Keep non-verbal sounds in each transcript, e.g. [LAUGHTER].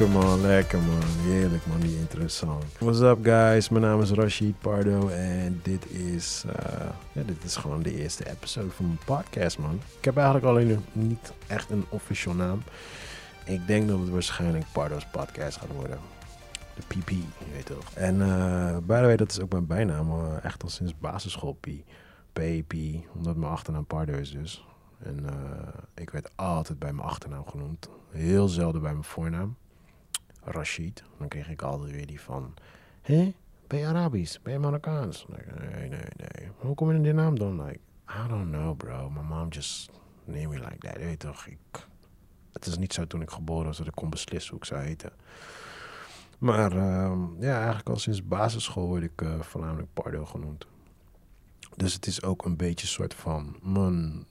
Lekker man, lekker man. Heerlijk man, die interessant. What's up guys, mijn naam is Rashid Pardo en dit is, ja, dit is gewoon de eerste episode van mijn podcast man. Ik heb eigenlijk alleen niet echt een official naam. Ik denk dat het waarschijnlijk Pardo's podcast gaat worden. De PP, je weet toch. En uh, by the way, dat is ook mijn bijnaam, uh, echt al sinds basisschool P. PP, omdat mijn achternaam Pardo is dus. En ik werd altijd bij mijn achternaam genoemd. Heel zelden bij mijn voornaam. Rashid. Dan kreeg ik altijd weer die van... Hé, ben je Arabisch? Ben je Marokkaans? Nee, nee, nee. Hoe kom je in die naam dan? Like, I don't know, bro. My mom just named me like that. Weet toch, ik... Het is niet zo toen ik geboren was dat ik kon beslissen hoe ik zou heten. Maar uh, ja, eigenlijk al sinds basisschool word ik uh, voornamelijk Pardo genoemd. Dus het is ook een beetje een soort van mijn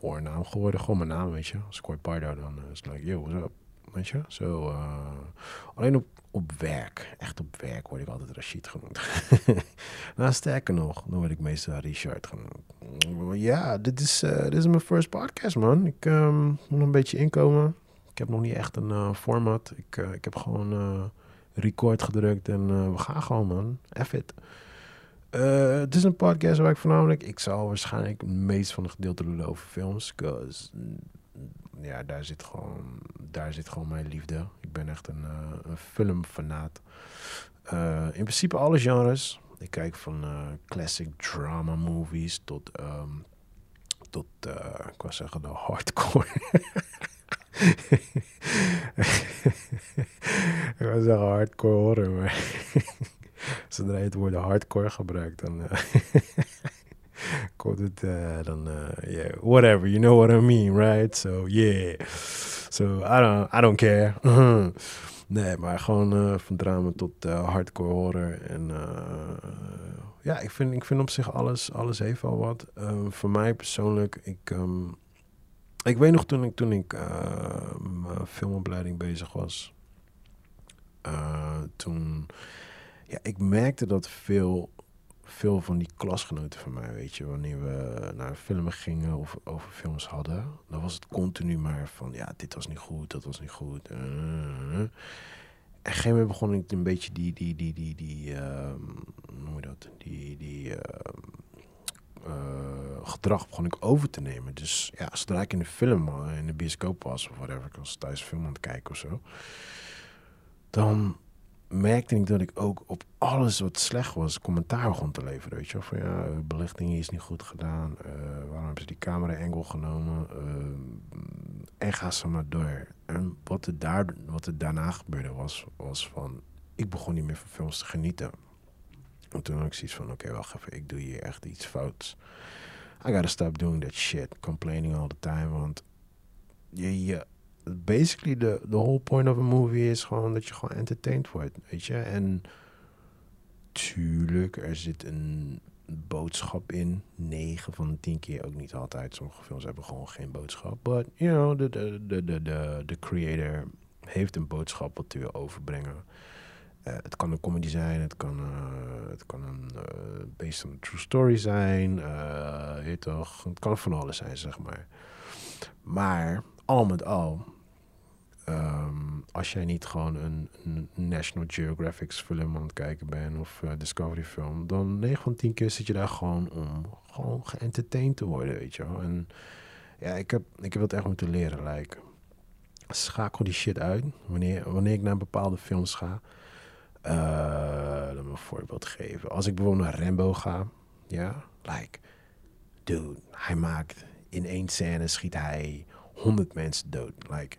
voornaam geworden. Gewoon mijn naam, weet je. Als ik hoor Pardo, dan is het like, yo, what's up? Weet je? Zo, uh, alleen op, op werk, echt op werk word ik altijd Rashid genoemd. [LAUGHS] nou, sterker nog, dan word ik meestal Richard genoemd. Ja, dit is, uh, dit is mijn first podcast, man. Ik um, moet een beetje inkomen. Ik heb nog niet echt een uh, format. Ik, ik heb gewoon record gedrukt en we gaan gewoon, man. F het is een podcast waar ik voornamelijk... Ik zal waarschijnlijk het meest van het gedeelte doen over films. Cause, ja, daar zit, gewoon, daar zit gewoon mijn liefde. Ik ben echt een, uh, een filmfanaat. Uh, in principe alle genres. Ik kijk van classic drama movies tot... Um, tot, ik wou zeggen, de hardcore. [LAUGHS] ik wou zeggen hardcore horror, maar... [LAUGHS] Zodra je het woord hardcore gebruikt, dan [LAUGHS] uh, het uh, dan, uh, whatever, you know what I mean, right? So, yeah. So, I don't, I don't care. [LAUGHS] nee, maar gewoon van drama tot hardcore horror. En ja, ik vind, ik vind op zich alles, alles heeft al wat. voor mij persoonlijk, ik... Um, ik weet nog toen ik, toen ik mijn filmopleiding bezig was. toen ja, ik merkte dat veel, veel van die klasgenoten van mij, weet je, wanneer we naar filmen gingen of over films hadden, dan was het continu maar van, ja, dit was niet goed, dat was niet goed. Uh, en op een gegeven begon ik een beetje die, die, die, die, die, uh, hoe noem je dat, die, die uh, gedrag begon ik over te nemen. Dus ja, zodra ik in de film, in de bioscoop was of whatever, ik was thuis film aan het kijken of zo, dan merkte ik dat ik ook op alles wat slecht was commentaar begon te leveren. Weet je, van ja, belichting is niet goed gedaan. Uh, waarom hebben ze die camera engel genomen? Uh, en ga ze maar door. En wat er, daar, wat er daarna gebeurde was, was van... Ik begon niet meer van films te genieten. En toen had ik zoiets van, oké, wacht even. Ik doe hier echt iets fouts. I gotta stop doing that shit. Complaining all the time. Want je, je basically de the whole point of a movie is gewoon dat je gewoon entertained wordt, weet je. En tuurlijk, er zit een boodschap in. 9 van de 10 keer ook niet altijd. Sommige films hebben gewoon geen boodschap. But, you know, de, de, de, de, de, de creator heeft een boodschap wat te overbrengen. Uh, het kan een comedy zijn, het kan, uh, het kan een uh, based on a true story zijn. je toch, het kan van alles zijn, zeg maar. Maar al met al Um, als jij niet gewoon een, een, National Geographic film aan het kijken bent of uh, Discovery film, dan 9 van 10 keer zit je daar gewoon om gewoon geëntertained te worden, weet je wel. En ja, ik heb, ik heb het echt moeten leren. Like, schakel die shit uit wanneer, wanneer ik naar bepaalde films ga. Uh, me een voorbeeld geven. Als ik bijvoorbeeld naar Rambo ga, ja, like, dude, hij maakt in één scène schiet hij 100 mensen dood. Like,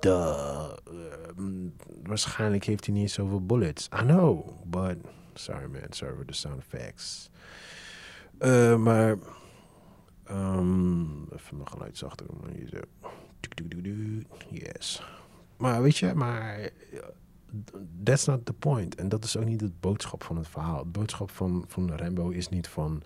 duh. Uh, waarschijnlijk heeft hij niet zoveel bullets. I know, but... Sorry man, sorry for the sound effects. Uh, maar... Um, even mijn geluid zachter doen. Hier zo. Yes. Maar weet je, maar... That's not the point. En dat is ook niet het boodschap van het verhaal. Het boodschap van, van Rambo is niet van...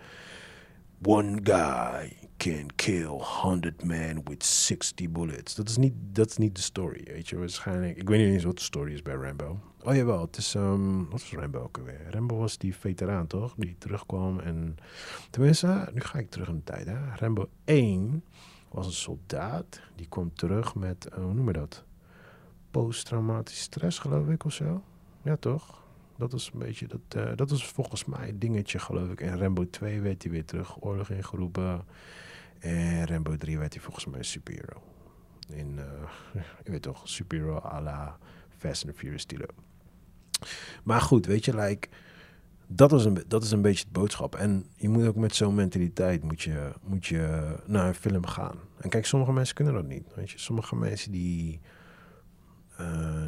One guy can kill 100 men with 60 bullets. Dat is niet, dat is niet de story, weet je. Waarschijnlijk, ik weet niet eens wat de story is bij Rambo. Oh jawel, het is, um, wat was Rambo ook alweer? Rambo was die veteraan, toch? Die terugkwam en, tenminste, nu ga ik terug in de tijd, hè. Rambo 1 was een soldaat, die kwam terug met, uh, hoe noem je dat? posttraumatische stress, geloof ik, of zo. Ja, toch? Dat is een beetje, dat, uh, dat is volgens mij het dingetje, geloof ik. En Rambo 2 werd hij weer terug, oorlog ingeroepen. En Rambo 3 werd hij volgens mij superhero. In, uh, [LAUGHS] je weet toch, superhero à la Fast and Furious stilo. Maar goed, weet je, like, dat, is een, dat is een beetje het boodschap. En je moet ook met zo'n mentaliteit moet je, moet je naar een film gaan. En kijk, sommige mensen kunnen dat niet. Weet je, sommige mensen die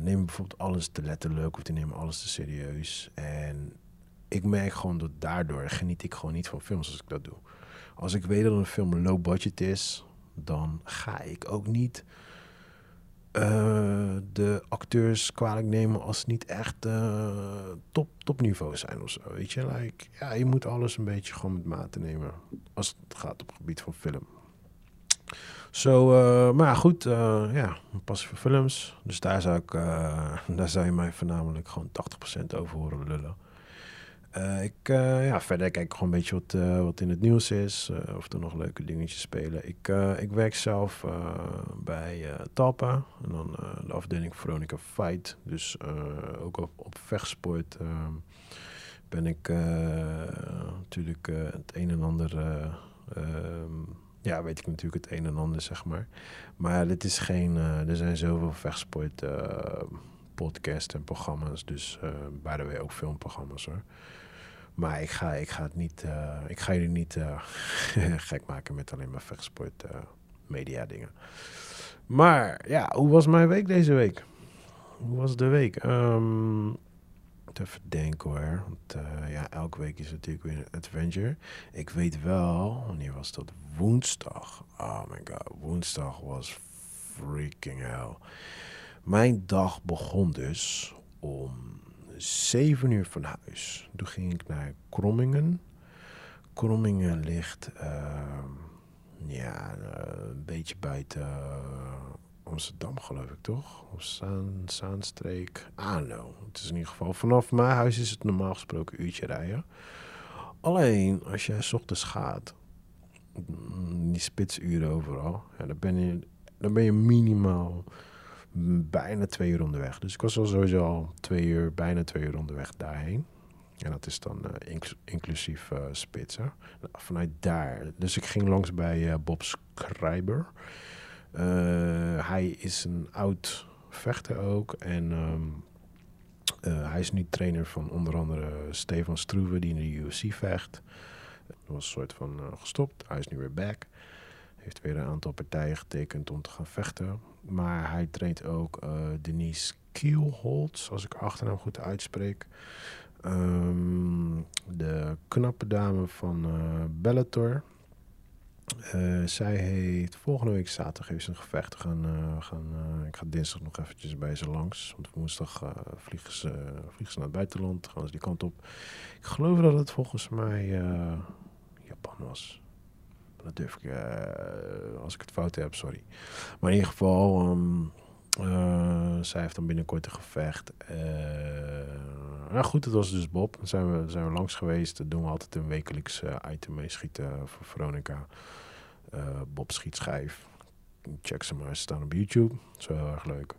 nemen bijvoorbeeld alles te letterlijk of die nemen alles te serieus. En ik merk gewoon dat daardoor geniet ik gewoon niet van films als ik dat doe. Als ik weet dat een film low budget is, dan ga ik ook niet uh, de acteurs kwalijk nemen als ze niet echt uh, top, topniveau zijn of zo. Weet je, like, ja, je moet alles een beetje gewoon met mate nemen als het gaat op het gebied van film. Zo, uh, maar goed, ja, passie voor films. Dus daar zou, ik, daar zou je mij voornamelijk gewoon 80% over horen lullen. Ik, ja, verder kijk ik gewoon een beetje wat, wat in het nieuws is. of er nog leuke dingetjes spelen. Ik, ik werk zelf bij Talpa. En dan de afdeling Veronica Fight. Dus ook op, op vechtsport ehm, ben ik natuurlijk het een en ander... Ja, weet ik natuurlijk het een en ander, zeg maar. Maar het is geen... er zijn zoveel vechtsport podcasts en programma's. Dus bij de way ook filmprogramma's hoor. Maar ik ga, ik ga het niet, uh, ik ga jullie niet uh, [LAUGHS] gek maken met alleen maar vechtsport uh, media dingen. Maar ja, hoe was mijn week deze week? Hoe was de week? Um, even denken hoor. Want ja, elke week is natuurlijk weer een adventure. Ik weet wel, wanneer was dat? Woensdag. Oh my god, woensdag was freaking hell. Mijn dag begon dus om zeven uur van huis. Toen ging ik naar Krommingen. Krommingen ligt uh, ja, een beetje buiten Amsterdam, geloof ik toch? Of Zaan, Zaanstreek. Ah, no. Het is in ieder geval vanaf mijn huis is het normaal gesproken uurtje rijden. Alleen als jij ochtends gaat, mm, die spitsuren overal, ja, dan, ben je, dan ben je minimaal bijna twee uur onderweg. Dus ik was al sowieso al twee uur, bijna twee uur onderweg daarheen. En dat is dan uh, inclusief uh, spitsen. Nou, vanuit daar. Dus ik ging langs bij uh, Bob Schreiber. Hij is een oud vechter ook. En um, hij is nu trainer van onder andere Stefan Struve, die in de UFC vecht. Dat was een soort van gestopt. Hij is nu weer back. Heeft weer een aantal partijen getekend om te gaan vechten. Maar hij traint ook Denise Kielholtz, als ik achternaam goed uitspreek. Um, de knappe dame van Bellator. Uh, zij heeft volgende week zaterdag even een gevecht. Gaan, uh, gaan, uh, ik ga dinsdag nog eventjes bij ze langs. Want woensdag vliegen, ze, ze naar het buitenland. Gaan ze die kant op. Ik geloof dat het volgens mij Japan was. Dat durf ik, als ik het fout heb, sorry. Maar in ieder geval, uh, zij heeft dan binnenkort een gevecht. Nou goed, het was dus Bob. Dan zijn we, zijn we langs geweest. Dat doen we altijd een wekelijks item mee schieten voor Veronica. Bob schiet schijf. Check ze maar, ze staan op YouTube. Dat is wel heel erg leuk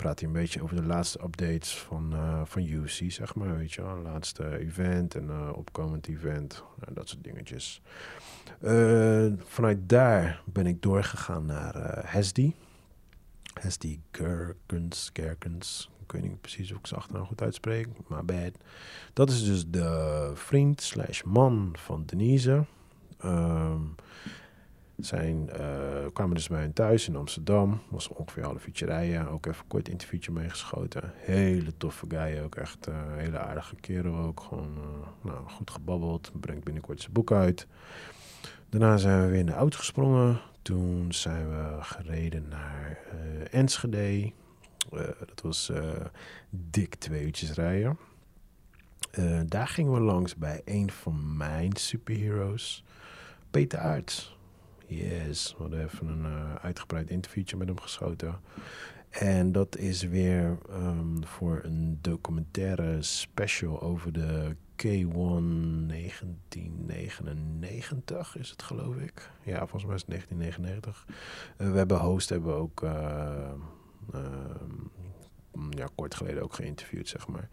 praat hij een beetje over de laatste updates van, uh, van UC, zeg maar. Weet je wel, laatste event en uh, opkomend event. Dat soort dingetjes. vanuit daar ben ik doorgegaan naar Hesdy. Hesdy Gerkens, Gerkens. Ik weet niet precies hoe ik ze achternaam goed uitspreek, maar bad. Dat is dus de vriend slash man van Denise. Um, zijn, uh, kwamen dus bij hen thuis in Amsterdam. Was ongeveer half uurtje rijden. Ook even kort interviewtje meegeschoten. Hele toffe guy ook. Echt uh, hele aardige kerel ook. Gewoon uh, nou, goed gebabbeld. Brengt binnenkort zijn boek uit. Daarna zijn we weer in de auto gesprongen. Toen zijn we gereden naar Enschede. dat was dik twee uurtjes rijden. daar gingen we langs bij een van mijn superheroes. Peter Aerts. Yes, we hadden even een uh, uitgebreid interviewtje met hem geschoten. En dat is weer um, voor een documentaire special over de K1 1999 is het geloof ik. Ja, volgens mij is het 1999. Uh, we hebben host, hebben we ook uh, mm, ja, kort geleden ook geïnterviewd, zeg maar.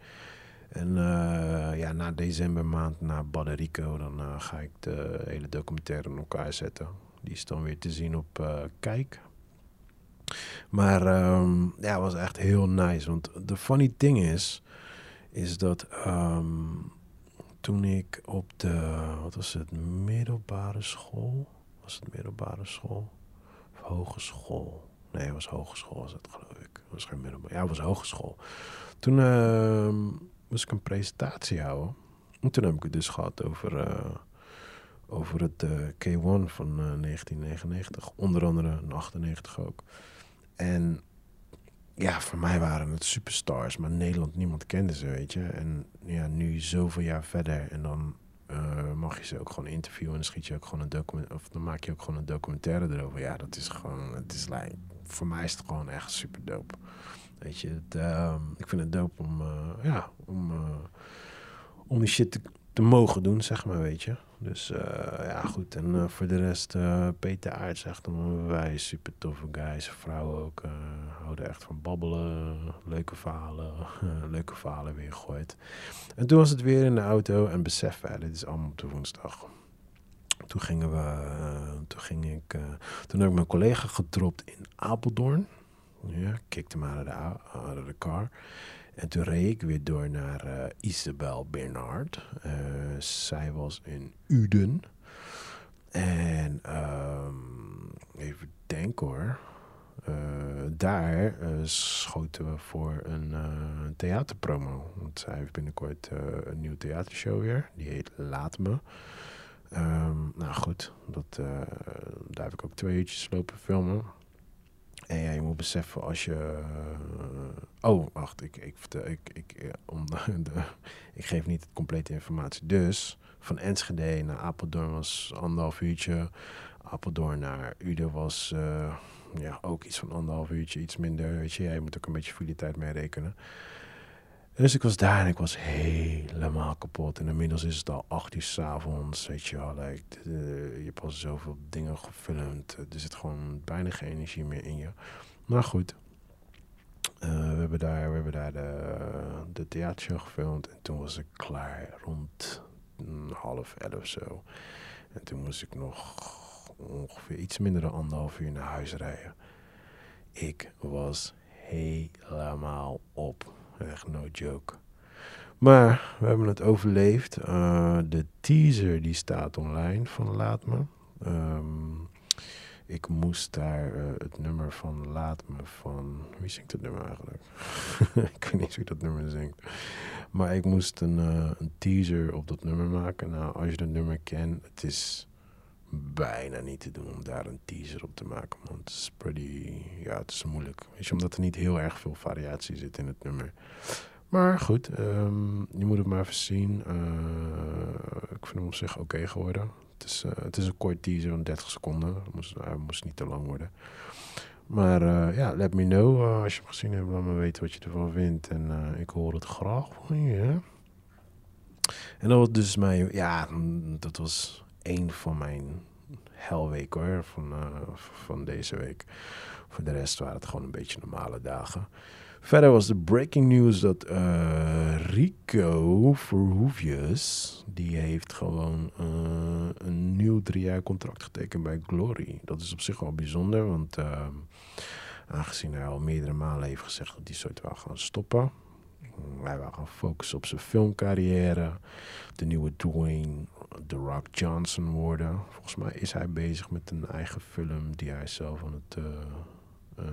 En uh, ja, na decembermaand, na Baderico, dan ga ik de hele documentaire in elkaar zetten. Die is dan weer te zien op uh, Kijk. Maar um, ja, was echt heel nice. Want de funny thing is, is dat um, toen ik op de, wat was het, middelbare school? Was het middelbare school? Of hogeschool? Nee, het was hogeschool was het geloof ik. Het was geen middelbare, ja, het was hogeschool. Toen uh, moest ik een presentatie houden. En toen heb ik het dus gehad over, uh, over het uh, K1 van 1999. Onder andere in 98 ook. En ja, voor mij waren het superstars, maar Nederland, niemand kende ze, weet je. En ja, nu zoveel jaar verder en dan uh, mag je ze ook gewoon interviewen en dan schiet je ook gewoon een document, of dan maak je ook gewoon een documentaire erover. Ja, dat is gewoon, het is like, voor mij is het gewoon echt super dope. Weet je, het, uh, ik vind het dope om, ja, om, om die shit te, te mogen doen, zeg maar, weet je. Dus uh, ja, goed. En uh, voor de rest, uh, Peter Aert zegt dan wij super toffe guys. Vrouwen ook houden echt van babbelen. Leuke verhalen. [LAUGHS] leuke verhalen weer gegooid. En toen was het weer in de auto en beseffen, dit is allemaal op de woensdag. Toen gingen we, toen ging ik, toen heb ik mijn collega gedropt in Apeldoorn. Ja, kikte hem uit de, of de car. En toen reed ik weer door naar uh, Isabel Bernard. Uh, zij was in Uden. En um, even denken hoor. Uh, daar schoten we voor een theaterpromo. Want zij heeft binnenkort een nieuwe theatershow weer. Die heet Laat Me. Um, nou goed, dat, daar heb ik ook twee uurtjes lopen filmen. En ja, je moet beseffen als je. Uh, oh, wacht, ik, ik, ik, ik, om [LAUGHS] de, ik geef niet de complete informatie. Dus van Enschede naar Apeldoorn was anderhalf uurtje. Apeldoorn naar Uden was uh, ja, ook iets van anderhalf uurtje, iets minder. Weet je, moet ook een beetje voor tijd mee rekenen. Dus ik was daar en ik was helemaal kapot. En inmiddels is het al acht uur s'avonds. Weet je wel, like, je hebt al zoveel dingen gefilmd. Er zit gewoon bijna geen energie meer in je. Maar goed. Uh, we hebben daar, we hebben daar de, de theatershow gefilmd. En toen was ik klaar rond half elf zo. En toen moest ik nog ongeveer iets minder dan anderhalf uur naar huis rijden. Ik was helemaal op. Echt no joke. Maar we hebben het overleefd. Uh, de teaser die staat online van Laat Me. Um, ik moest daar uh, het nummer van Laat Me van... Wie zingt het nummer eigenlijk? [LAUGHS] ik weet niet wie dat nummer zingt. Maar ik moest een, uh, een teaser op dat nummer maken. Nou, als je dat nummer kent, het is bijna niet te doen om daar een teaser op te maken. Want het is pretty, ja, het is moeilijk. Weet je, omdat er niet heel erg veel variatie zit in het nummer. Maar goed, um, je moet het maar even zien. Uh, ik vind hem op zich oké geworden. Het is, uh, het is een kort teaser van 30 seconden. Het moest, moest niet te lang worden. Maar ja, yeah, let me know als je hem gezien hebt. Laat me weten wat je ervan vindt. En ik hoor het graag van je. En dat was dus mijn, ja, dat was een van mijn helweek hoor, van, uh, van deze week. Voor de rest waren het gewoon een beetje normale dagen. Verder was de breaking news dat uh, Rico Verhoevius, die heeft gewoon uh, een nieuw drie jaar contract getekend bij Glory. Dat is op zich wel bijzonder, want aangezien hij al meerdere malen heeft gezegd dat hij soort wel gaan stoppen. Hij wil gaan focussen op zijn filmcarrière. De nieuwe Dwayne The Rock Johnson worden. Volgens mij is hij bezig met een eigen film die hij zelf aan het uh, uh,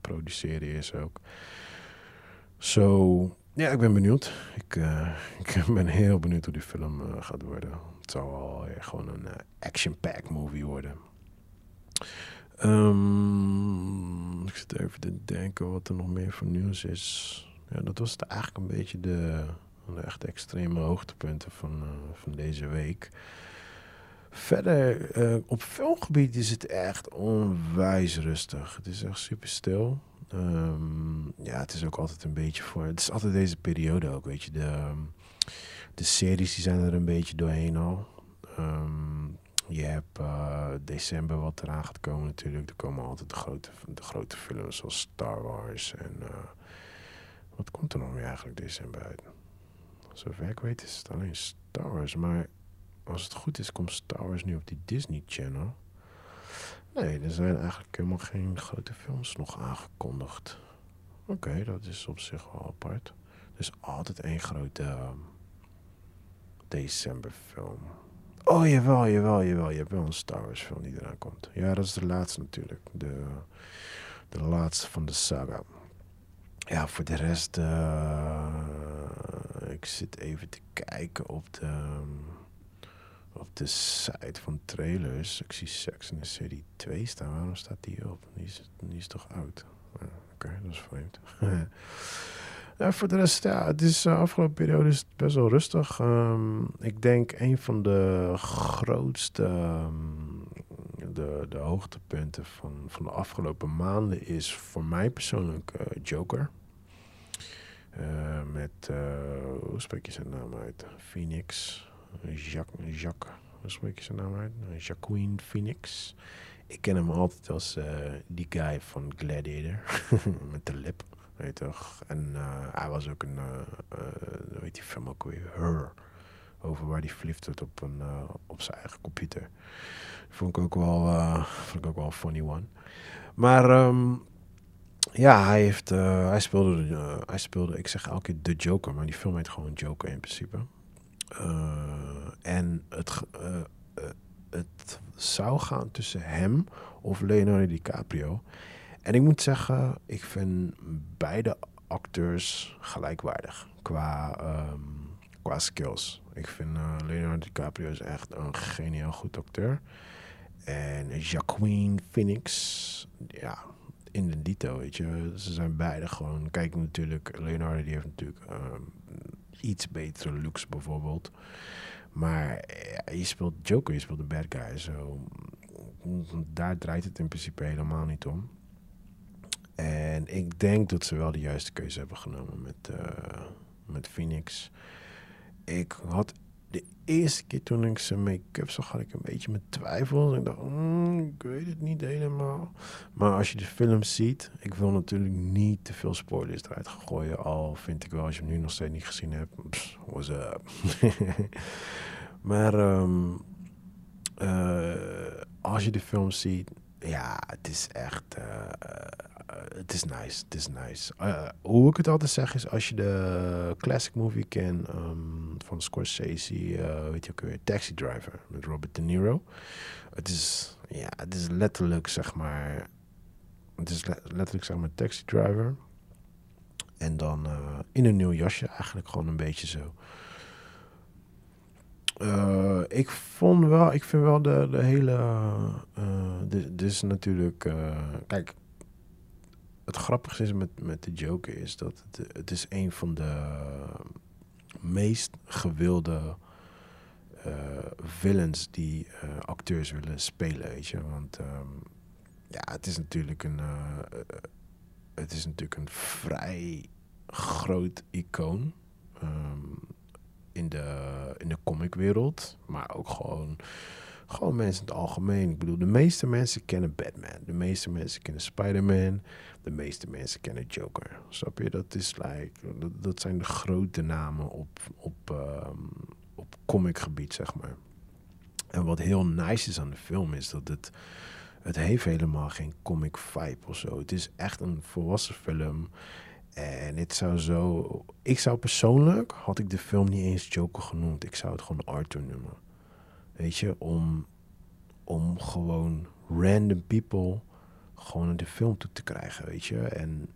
produceren is ook. Zo, ja, ik ben benieuwd. Ik, uh, [LAUGHS] ik ben heel benieuwd hoe die film gaat worden. Het zal wel gewoon een action-pack movie worden. Um, ik zit even te denken wat er nog meer voor nieuws is. Ja, dat was het eigenlijk een beetje de, de echt extreme hoogtepunten van, uh, van deze week. Verder, uh, op filmgebied is het echt onwijs rustig. Het is echt super stil. Um, ja, het is ook altijd een beetje voor. Het is altijd deze periode ook, weet je. De, de series die zijn er een beetje doorheen al. Um, je hebt uh, december wat eraan gaat komen natuurlijk. Er komen altijd de grote, de grote films zoals Star Wars en wat komt er nog meer eigenlijk december uit? Zover ik weet is het alleen Star Wars. Maar als het goed is, komt Star Wars nu op die Disney Channel. Nee, er zijn eigenlijk helemaal geen grote films nog aangekondigd. Oké, dat is op zich wel apart. Er is altijd één grote um, decemberfilm. Oh, jawel, jawel, jawel. Je hebt wel een Star Wars film die eraan komt. Ja, dat is de laatste natuurlijk. De, de laatste van de saga. Ja, voor de rest... Uh, ik zit even te kijken op de... Um, op de site van trailers. Ik zie Sex in the City 2 staan. Waarom staat die op? Die is, is toch oud? Ja, Oké, dat is vreemd. [LAUGHS] voor de rest, ja, het is de uh, afgelopen periode is het best wel rustig. Um, ik denk een van de grootste um, de, de hoogtepunten van, van de afgelopen maanden is voor mij persoonlijk uh, Joker. Uh, met, uh, hoe spreek je zijn naam uit? Phoenix. Jacques, Jacques hoe spreek je zijn naam uit? Jacqueline Phoenix. Ik ken hem altijd als uh, die guy van Gladiator. [LAUGHS] met de lip, weet je toch? En hij was ook een, heet die film ook weer? Her. Over waar die verliefd op, een, op zijn eigen computer. Vond ik ook wel, vond ik ook wel een funny one. Maar um, ja, hij, heeft, hij, speelde, hij speelde, ik zeg elke keer de Joker, maar die film heet gewoon Joker in principe. Uh, en het, het zou gaan tussen hem of Leonardo DiCaprio. En ik moet zeggen, ik vind beide acteurs gelijkwaardig qua, um, qua skills. Ik vind Leonardo DiCaprio is echt een geniaal goed acteur. En Jacqueline Phoenix, ja, in de dito, weet je. Ze zijn beide gewoon... Kijk, natuurlijk, Leonardo die heeft natuurlijk... Um, iets betere looks bijvoorbeeld. Maar je speelt Joker, je speelt de bad guy. Zo. Daar draait het in principe helemaal niet om. En ik denk dat ze wel de juiste keuze hebben genomen met, uh, met Phoenix. Ik had eerste keer toen ik zijn make-up zag, had ik een beetje mijn twijfels. Ik dacht, mm, ik weet het niet helemaal. Maar als je de film ziet, ik wil natuurlijk niet te veel spoilers eruit gooien. Al vind ik wel, als je hem nu nog steeds niet gezien hebt, pss, what's up? [LAUGHS] maar um, uh, als je de film ziet, ja, het is echt. Uh, het is nice. Het is nice. Uh, hoe ik het altijd zeg is, als je de classic movie kent um, van Scorsese, uh, weet je ook weer, Taxi Driver met Robert De Niro. Het is, ja, het is letterlijk, zeg maar, het is letterlijk, zeg maar, Taxi Driver. En dan in een nieuw jasje, eigenlijk gewoon een beetje zo. Ik vond wel, ik vind wel de, de hele. Uh, dit is natuurlijk. Kijk, het grappige is met, met de Joker is dat het, het is een van de meest gewilde uh, villains die uh, acteurs willen spelen, weet je. Want um, ja, het is natuurlijk een, uh, het is natuurlijk een vrij groot icoon um, in de, in de comicwereld, maar ook gewoon gewoon mensen in het algemeen. Ik bedoel, de meeste mensen kennen Batman. De meeste mensen kennen Spider-Man. De meeste mensen kennen Joker. Snap je? Dat is like, dat, zijn de grote namen op, op, um, op comicgebied, zeg maar. En wat heel nice is aan de film is dat het, het heeft helemaal geen comic vibe of zo. Het is echt een volwassen film. En het zou zo... Ik zou persoonlijk, had ik de film niet eens Joker genoemd. Ik zou het gewoon Arthur noemen. Weet je, om, om gewoon random people gewoon de film toe te krijgen, weet je. En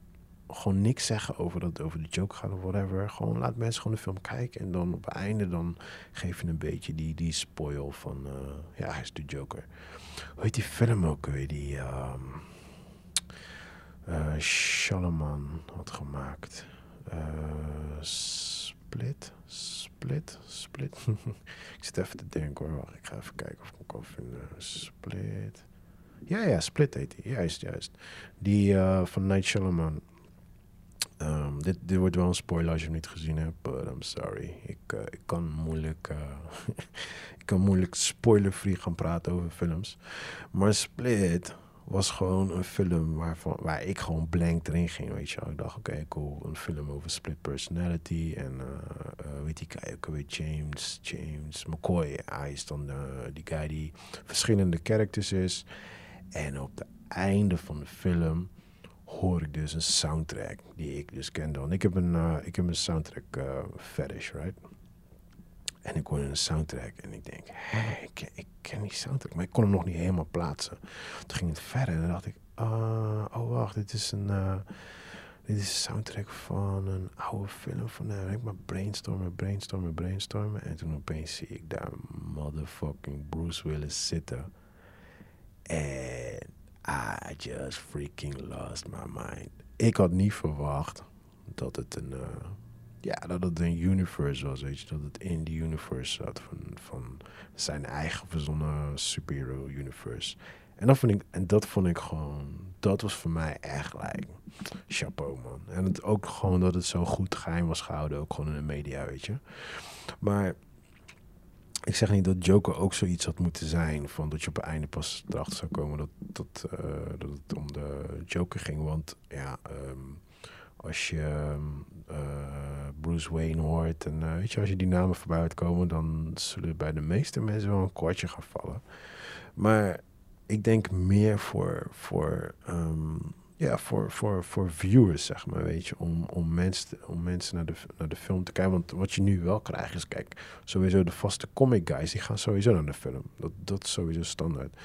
gewoon niks zeggen over dat over de joke gaat of whatever. Gewoon laat mensen gewoon de film kijken. En dan op het einde dan geef je een beetje die, die spoil van... Uh, ja, hij is de Joker. Hoe heet die film ook weer? Die um, uh, Shalaman had gemaakt. Uh, Split? Split? Split? [LAUGHS] ik zit even te denken hoor. Ik ga even kijken of ik hem kan vinden. Split. Ja, ja, Split heet hij. Juist, juist. Die uh, van Night Shyamalan. Um, dit, dit wordt wel een spoiler als je hem niet gezien hebt. But I'm sorry. Ik, uh, ik kan moeilijk... Uh, [LAUGHS] ik kan moeilijk spoiler-free gaan praten over films. Maar Split was gewoon een film waarvan, waar ik gewoon blank erin ging, weet je wel. Ik dacht, oké, cool, een film over split personality. En uh, weet die guy ook weer, James, James McCoy. Hij is dan uh, die guy die verschillende characters is. En op het einde van de film hoor ik dus een soundtrack die ik dus kende. Want ik heb een, ik heb een soundtrack fetish, right? En ik hoorde een soundtrack en ik denk, hé, ik, ken, ik ken die soundtrack, maar ik kon hem nog niet helemaal plaatsen. Toen ging het verder en dan dacht ik, uh, oh wacht, dit is een, uh, dit is een soundtrack van een oude film van hem. Ik maar brainstormen, brainstormen, brainstormen. En toen opeens zie ik daar motherfucking Bruce Willis zitten. En I just freaking lost my mind. Ik had niet verwacht dat het een... Uh, ja, dat het een universe was, weet je. Dat het in die universe zat van, van zijn eigen verzonnen superhero universe. En dat, vond ik, en dat vond ik gewoon, dat was voor mij echt like, chapeau man. En het ook gewoon dat het zo goed geheim was gehouden, ook gewoon in de media, weet je. Maar ik zeg niet dat Joker ook zoiets had moeten zijn, van dat je op het einde pas erachter zou komen dat, dat, uh, dat het om de Joker ging. Want ja, um, als je uh, Bruce Wayne hoort en uh, weet je, als je die namen voorbij uitkomen, dan zullen bij de meeste mensen wel een kwartje gaan vallen. Maar ik denk meer voor, voor, um, ja, voor, voor, voor viewers, zeg maar, weet je, om, om, mensen, om mensen naar de, naar de film te kijken. Want wat je nu wel krijgt is, kijk, sowieso de vaste comic guys, die gaan sowieso naar de film. Dat, dat is sowieso standaard.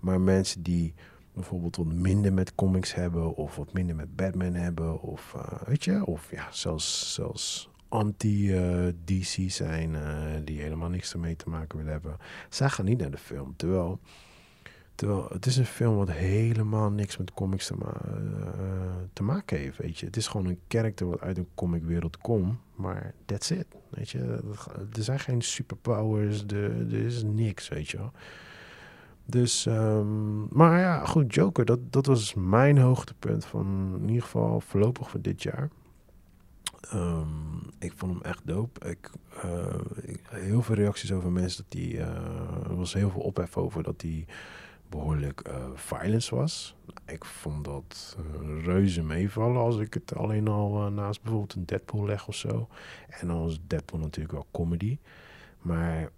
Maar mensen die bijvoorbeeld wat minder met comics hebben, of wat minder met Batman hebben, of uh, weet je, of ja, zelfs, zelfs anti-DC uh, zijn, uh, die helemaal niks ermee te maken willen hebben. Zij gaan niet naar de film. Terwijl, terwijl het is een film wat helemaal niks met comics te, te maken heeft, weet je. Het is gewoon een karakter wat uit een comicwereld komt, maar that's it, weet je. Er zijn geen superpowers, er, er is niks, weet je wel. Dus, um, maar ja, goed, Joker, dat, dat was mijn hoogtepunt van in ieder geval voorlopig voor dit jaar. Um, ik vond hem echt dope. Ik, uh, ik, heel veel reacties over mensen dat die. Uh, er was heel veel ophef over dat die behoorlijk uh, violence was. Ik vond dat reuze meevallen als ik het alleen al naast bijvoorbeeld een Deadpool leg of zo. En dan was Deadpool natuurlijk wel comedy. Maar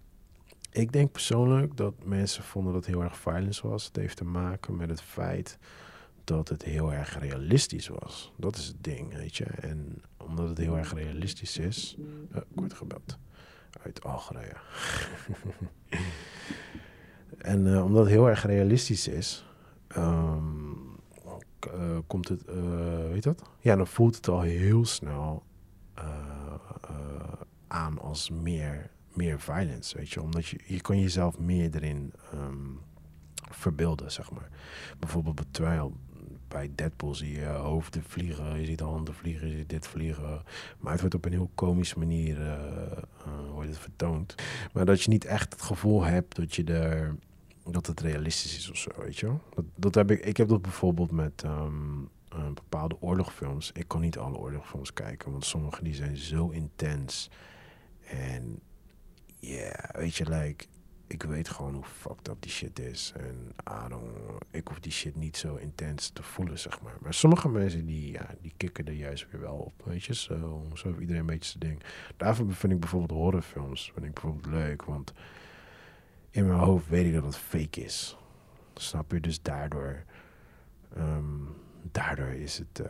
ik denk persoonlijk dat mensen vonden dat het heel erg violence was. Het heeft te maken met het feit dat het heel erg realistisch was. Dat is het ding, weet je. En omdat het heel erg realistisch is... Uh, kort gebeld. Uit Algerije. [LAUGHS] en uh, omdat het heel erg realistisch is... Um, uh, komt het... weet dat? Ja, dan voelt het al heel snel aan als meer meer violence, weet je. Omdat je, je jezelf meer erin um, verbeelden, zeg maar. Bijvoorbeeld terwijl bij Deadpool zie je hoofden vliegen, je ziet handen vliegen, je ziet dit vliegen. Maar het wordt op een heel komische manier uh, uh, wordt het vertoond. Maar dat je niet echt het gevoel hebt dat je er dat het realistisch is of zo, weet je. Dat, dat heb ik, ik heb dat bijvoorbeeld met um, uh, bepaalde oorlogfilms. Ik kan niet alle oorlogfilms kijken, want sommige die zijn zo intens. En yeah, weet je, like, ik weet gewoon hoe fucked up die shit is. En I ik hoef die shit niet zo intens te voelen, zeg maar. Maar sommige mensen, die, ja, die kicken er juist weer wel op, weet je. Zo, zo heeft iedereen een beetje zijn ding. Daarvoor vind ik bijvoorbeeld horrorfilms, vind ik bijvoorbeeld leuk. Want in mijn hoofd weet ik dat het fake is. Snap je? Dus daardoor, um, daardoor is het... Uh,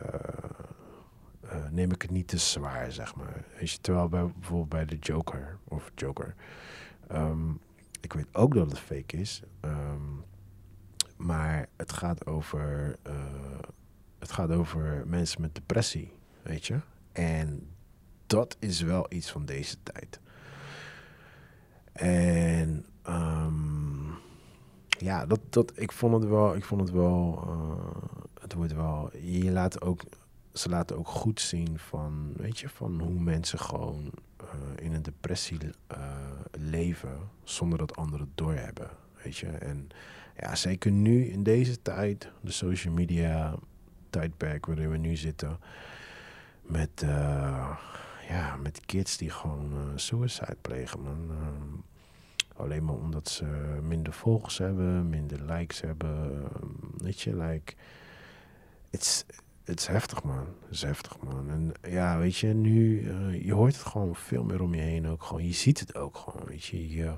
neem ik het niet te zwaar, zeg maar. Weet je, terwijl bij, bijvoorbeeld bij de Joker, of Joker, um, ik weet ook dat het fake is, um, maar het gaat over, uh, het gaat over mensen met depressie, weet je. En dat is wel iets van deze tijd. En um, ja, dat, dat, ik vond het wel, ik vond het wel, uh, het wordt wel, je laat ook ze laten ook goed zien van, weet je, van hoe mensen gewoon uh, in een depressie uh, leven zonder dat anderen het doorhebben. Weet je, en ja, zeker nu in deze tijd, de social media tijdperk waarin we nu zitten, met, uh, ja, met kids die gewoon suicide plegen, alleen maar omdat ze minder volgers hebben, minder likes hebben, weet je, like, it's, het is heftig, man. Het is heftig, man. En ja, weet je, nu, uh, je hoort het gewoon veel meer om je heen ook gewoon. Je ziet het ook gewoon, weet je.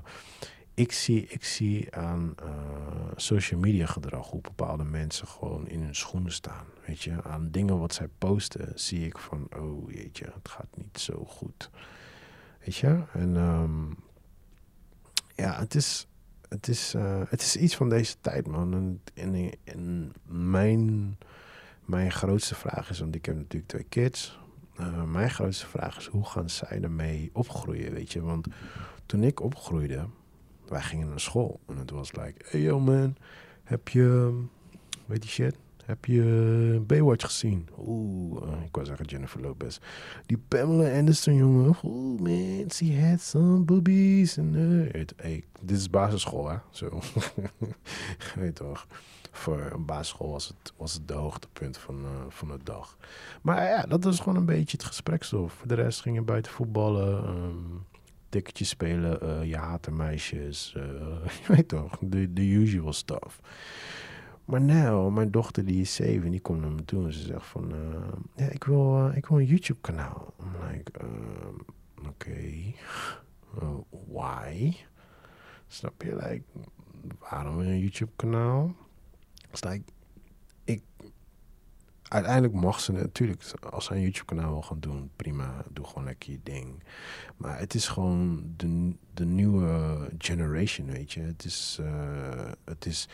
ik, zie, ik zie aan uh, social media gedrag hoe bepaalde mensen gewoon in hun schoenen staan. Weet je, aan dingen wat zij posten zie ik van, oh jeetje, het gaat niet zo goed. Weet je, en um, ja, het is, het, is, uh, het is iets van deze tijd, man. En, en, en mijn mijn grootste vraag is, want ik heb natuurlijk twee kids. Uh, mijn grootste vraag is, hoe gaan zij ermee opgroeien, weet je? Want toen ik opgroeide, wij gingen naar school. En het was like, hey yo man, heb je, weet je shit, heb je Baywatch gezien? Oeh, uh, ik wou zeggen Jennifer Lopez. Die Pamela Anderson, jongen. Oeh man, she had some boobies. En, uh, hey, dit is basisschool, hè? Zo. [LAUGHS] weet toch voor een basisschool was het, was het de hoogtepunt van, uh, van de dag. Maar ja, dat was gewoon een beetje het gesprekstof. Voor de rest ging je buiten voetballen, um, ticketjes spelen, uh, je haat meisjes. Uh, [LAUGHS] je weet toch, de, de usual stuff. Maar nou, mijn dochter die is zeven, die komt naar me toe en ze zegt van... ja, ik wil, ik wil een YouTube kanaal. I'm like, oké, okay. why? Snap je? Like, waarom een YouTube kanaal? Like, ik, uiteindelijk mag ze natuurlijk, als ze een YouTube-kanaal wil gaan doen, prima, doe gewoon lekker je ding. Maar het is gewoon de, de nieuwe generation, weet je. Het is, uh, het is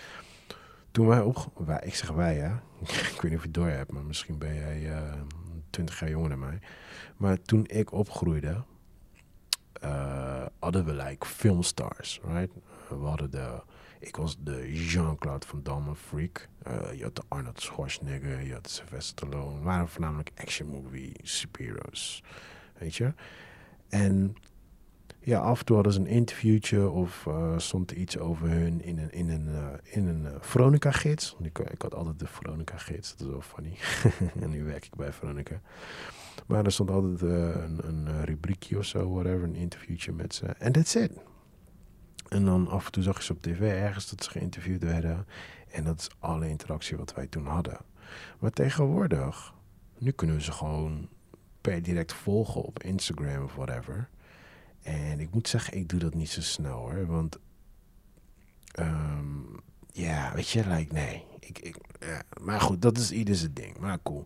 toen wij op, wij, ik zeg wij, ja. [LAUGHS] ik weet niet of je het door hebt, maar misschien ben jij uh, 20 jaar jonger dan mij. Maar toen ik opgroeide, uh, hadden we like filmstars, right? We hadden de ik was de Jean-Claude Van Damme freak. Uh, je had de Arnold Schwarzenegger, je had Sylvester Stallone. Waren voornamelijk action movie superheroes, weet je. En ja, af en toe hadden ze een interviewtje of uh, stond iets over hun in een, in een, uh, in een Veronica-gids. Ik, ik had altijd de Veronica-gids, dat is wel funny. [LAUGHS] en nu werk ik bij Veronica. Maar er stond altijd een, een rubriekje of zo, whatever, een interviewtje met ze. En that's it. En dan af en toe zag je ze op tv ergens dat ze geïnterviewd werden. En dat is alle interactie wat wij toen hadden. Maar tegenwoordig, nu kunnen we ze gewoon per direct volgen op Instagram of whatever. En ik moet zeggen, ik doe dat niet zo snel hoor. Want um, ja, weet je, like, nee. Ik, ik, ja. Maar goed, dat is ieder zijn ding. Maar cool.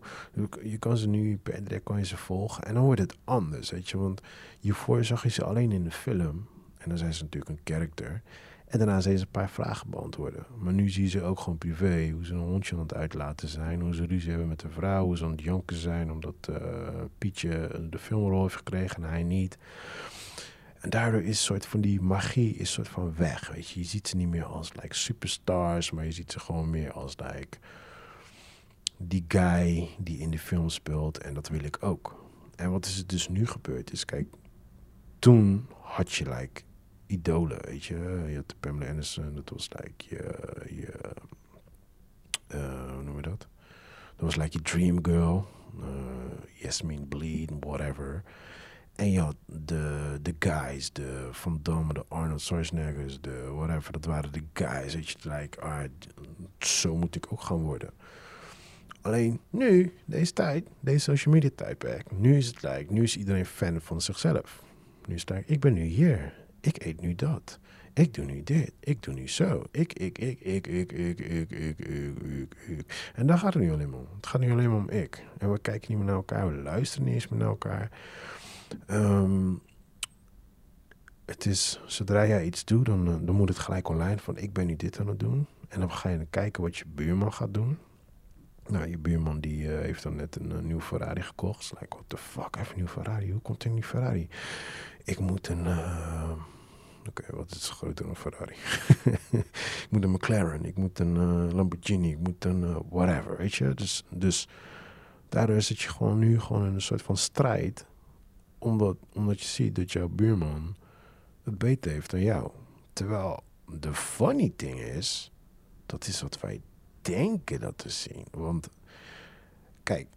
Je kan ze nu per direct kan je ze volgen. En dan wordt het anders, weet je. Want hiervoor zag je ze alleen in de film. En dan zijn ze natuurlijk een character. En daarna zijn ze een paar vragen beantwoorden. Maar nu zie ze ook gewoon privé. Hoe ze een hondje aan het uitlaten zijn. Hoe ze ruzie hebben met de vrouw. Hoe ze aan het janken zijn omdat uh, Pietje de filmrol heeft gekregen en hij niet. En daardoor is soort van die magie is soort van weg. Weet je. je ziet ze niet meer als like, superstars. Maar je ziet ze gewoon meer als like, die guy die in de film speelt. En dat wil ik ook. En wat is er dus nu gebeurd? Is kijk, toen had je like idolen, weet je. Je had Pamela Anderson, dat was like je, je uh, hoe noem je dat? Dat was like je dream girl, uh, Yasmin Bleed, whatever. En je had de, de guys, de Van Damme, de Arnold Schwarzeneggers, de whatever. Dat waren de guys, weet je. Like, alright, zo moet ik ook gaan worden. Alleen nu, deze tijd, deze social media tijdperk, nu is het like, nu is iedereen fan van zichzelf. Nu is het ik ben nu hier ik eet nu dat. Ik doe nu dit. Ik doe nu zo. Ik, ik, ik, ik, ik, ik, ik, ik, ik, ik, En daar gaat het nu alleen om. Het gaat nu alleen maar om ik. En we kijken niet meer naar elkaar. We luisteren niet eens meer naar elkaar. Um, het is, zodra jij iets doet, dan, dan moet het gelijk online van ik ben nu dit aan het doen. En dan ga je kijken wat je buurman gaat doen. Nou, je buurman die uh, heeft dan net een, een nieuwe Ferrari gekocht. Like, what the fuck, heeft een nieuwe Ferrari. Hoe komt in die Ferrari? Ik moet een... Oké, wat is groter dan een Ferrari? [LAUGHS] ik moet een McLaren, ik moet een uh, Lamborghini, ik moet een uh, whatever, weet je. Dus, dus daardoor zit je gewoon nu gewoon in een soort van strijd. Omdat, omdat je ziet dat jouw buurman het beter heeft dan jou. Terwijl de funny thing is, dat is wat wij denken dat te zien. Want kijk,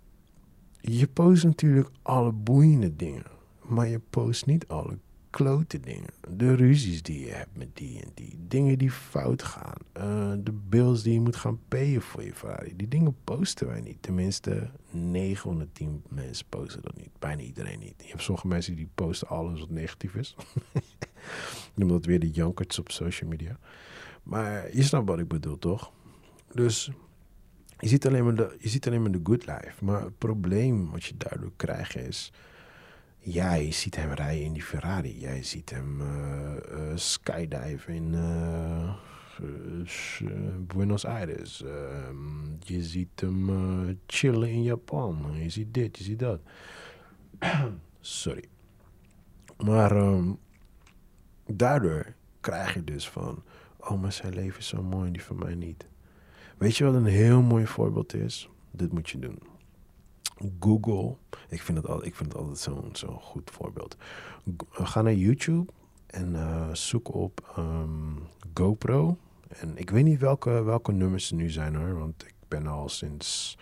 je post natuurlijk alle boeiende dingen. Maar je post niet alle klote dingen. de ruzies die je hebt met die en die. Dingen die fout gaan. Uh, de bills die je moet gaan payen voor je Ferrari. Die dingen posten wij niet. Tenminste, 910 mensen posten dat niet. Bijna iedereen niet. Je hebt sommige mensen die posten alles wat negatief is. [LAUGHS] Noem dat weer de jankerts op social media. Maar je snapt wat ik bedoel, toch? Dus je ziet alleen maar de, je ziet alleen maar de good life. Maar het probleem wat je daardoor krijgt is... Jij ziet hem rijden in die Ferrari. Jij ziet hem uh, uh, skydiven in uh, Buenos Aires. Ehm, je ziet hem chillen in Japan. Je ziet dit, je ziet dat. [CLEARS THROAT] Sorry. Maar um, daardoor krijg je dus van... Oh, maar zijn leven is zo mooi die van mij niet. Weet je wat een heel mooi voorbeeld is? Dit moet je doen. Google. Ik vind het, al, ik vind het altijd zo'n zo goed voorbeeld. Ga naar YouTube en uh, zoek op um, GoPro. En ik weet niet welke, welke nummers er nu zijn hoor. Want ik ben al sinds.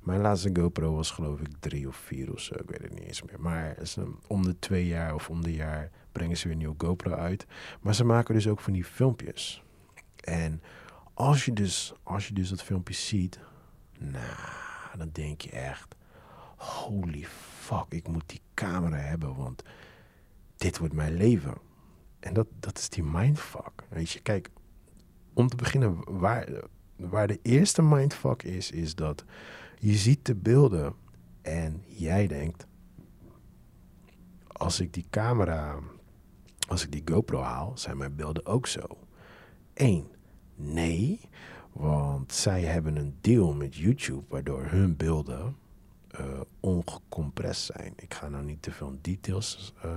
Mijn laatste GoPro was geloof ik drie of vier of zo. Ik weet het niet eens meer. Maar om de twee jaar of om de jaar brengen ze weer een nieuwe GoPro uit. Maar ze maken dus ook van die filmpjes. En als je dus, als je dus dat filmpje ziet. Nou, dan denk je echt holy fuck, ik moet die camera hebben, want dit wordt mijn leven. En dat, dat is die mindfuck. Weet je, kijk, om te beginnen, waar, waar de eerste mindfuck is, is dat je ziet de beelden en jij denkt, als ik die camera, als ik die GoPro haal, zijn mijn beelden ook zo. Eén, nee, want zij hebben een deal met YouTube waardoor hun beelden uh, ongecompressed zijn. Ik ga nou niet te veel details uh,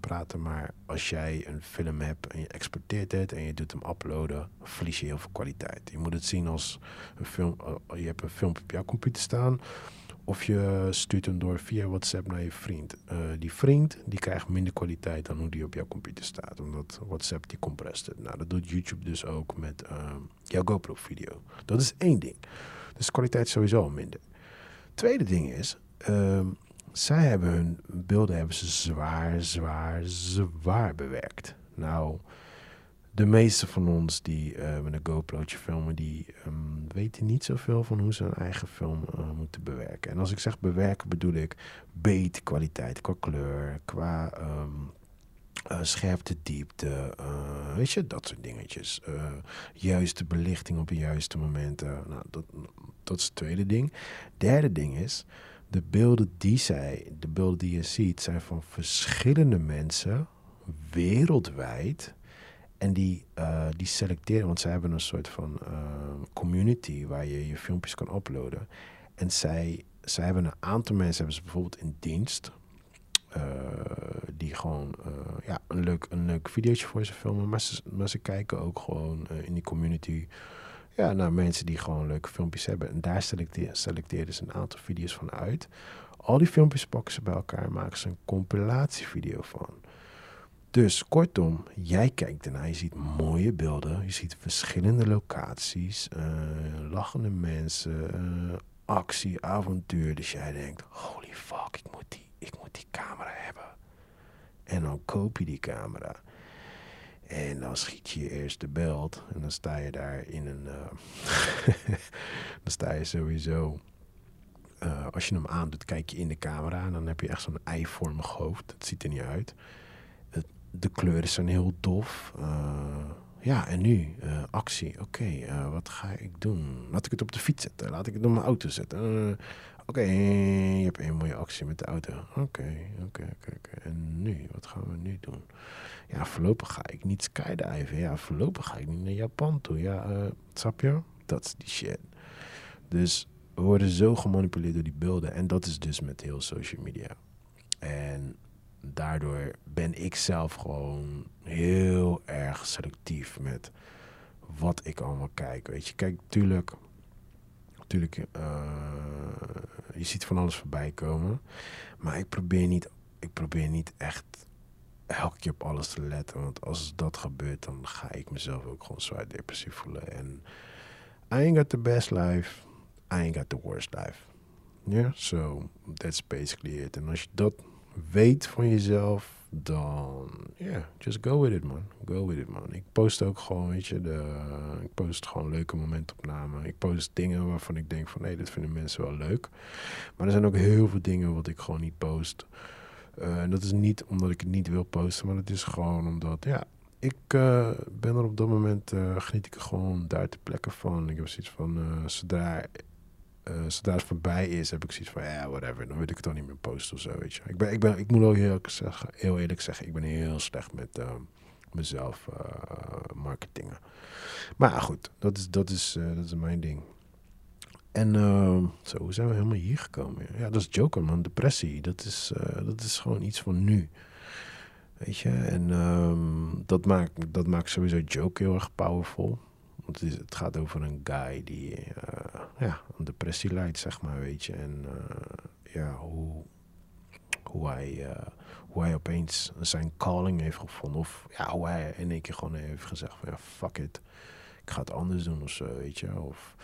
praten, maar als jij een film hebt en je exporteert het en je doet hem uploaden, verlies je heel veel kwaliteit. Je moet het zien als een film, uh, je hebt een film op jouw computer staan of je stuurt hem door via WhatsApp naar je vriend. die vriend die krijgt minder kwaliteit dan hoe die op jouw computer staat, omdat WhatsApp die compressed het. Nou, dat doet YouTube dus ook met jouw GoPro video. Dat is één ding. Dus kwaliteit sowieso minder. Tweede ding is, ehm, zij hebben hun beelden hebben ze zwaar, zwaar, zwaar bewerkt. Nou, de meeste van ons die uh, met een GoPro'tje filmen, die um, weten niet zoveel van hoe ze hun eigen film uh, moeten bewerken. En als ik zeg bewerken, bedoel ik beter kwaliteit qua kleur, qua um, uh, scherpte, diepte, weet je, dat soort dingetjes. juiste belichting op de juiste momenten. Nou, dat, dat is het tweede ding. Derde ding is, de beelden die zij, de beelden die je ziet, zijn van verschillende mensen wereldwijd. En die, die selecteren, want zij hebben een soort van community waar je je filmpjes kan uploaden. En zij, zij hebben een aantal mensen, hebben ze bijvoorbeeld in dienst. Uh, die gewoon ja, een, leuk, een leuk videootje voor ze filmen. Maar ze, kijken ook gewoon in die community ja, nou, mensen die gewoon leuke filmpjes hebben. En daar selecteer, ze een aantal video's van uit. Al die filmpjes pakken ze bij elkaar en maken ze een compilatievideo van. Dus kortom, jij kijkt ernaar, je ziet mooie beelden, je ziet verschillende locaties, lachende mensen, actie, avontuur. Dus jij denkt, holy fuck, ik moet, die, die camera hebben. En dan koop je die camera. En dan schiet je eerst de belt en dan sta je daar in een. Uh, [LAUGHS] dan sta je sowieso. Uh, als je hem aandoet, kijk je in de camera en dan heb je echt zo'n eivormig hoofd. Dat ziet er niet uit. De kleuren zijn heel dof. Uh, ja, en nu actie. Oké, wat ga ik doen? Laat ik het op de fiets zetten. Laat ik het op mijn auto zetten. Oké, je hebt een mooie actie met de auto. Oké, oké, oké. En nu, wat gaan we nu doen? Ja, voorlopig ga ik niet skydiven. Ja, voorlopig ga ik niet naar Japan toe. Ja, uh, je? Dat is die shit. Dus we worden zo gemanipuleerd door die beelden. En dat is dus met heel social media. En daardoor ben ik zelf gewoon heel erg selectief met wat ik allemaal kijk. Weet je, kijk, tuurlijk natuurlijk, uh, je ziet van alles voorbij komen. Maar ik probeer niet, ik probeer niet echt elke keer op alles te letten. Want als dat gebeurt, dan ga ik mezelf ook gewoon zwaar depressief voelen. En I ain't got the best life. I ain't got the worst life. Ja, yeah? so that's basically it. En als je dat weet van jezelf, dan ja, just go with it man. Go with it man. Ik post ook gewoon, weet je, de, ik post gewoon leuke momentopnamen. Ik post dingen waarvan ik denk van nee, dit vinden mensen wel leuk. Maar er zijn ook heel veel dingen wat ik gewoon niet post. Uh, en dat is niet omdat ik het niet wil posten, maar het is gewoon omdat, ja, ik uh, ben er op dat moment, uh, geniet ik er gewoon daar te plekken van. Ik heb zoiets van, zodra uh, zodra het voorbij is, heb ik zoiets van, ja, whatever. Dan wil ik het dan niet meer posten of zo, weet je. Ik, ben, ik, ben, ik moet ook heel, zeggen, heel eerlijk zeggen, ik ben heel slecht met uh, mezelf uh, marketingen. Maar goed, dat is, dat is, dat is mijn ding. En zo, zijn we helemaal hier gekomen? Ja, dat is Joker, man. Depressie, dat is, dat is gewoon iets van nu. Weet je, en um, dat, maakt, dat maakt sowieso Joke heel erg powerful. Want het, het gaat over een guy die uh, ja, een depressie lijdt, zeg maar, weet je. En uh, ja, hoe, hoe, hij, uh, hoe hij opeens zijn calling heeft gevonden. Of ja, hoe hij in één keer gewoon heeft gezegd van ja, fuck it. Ik ga het anders doen of zo, weet je. Of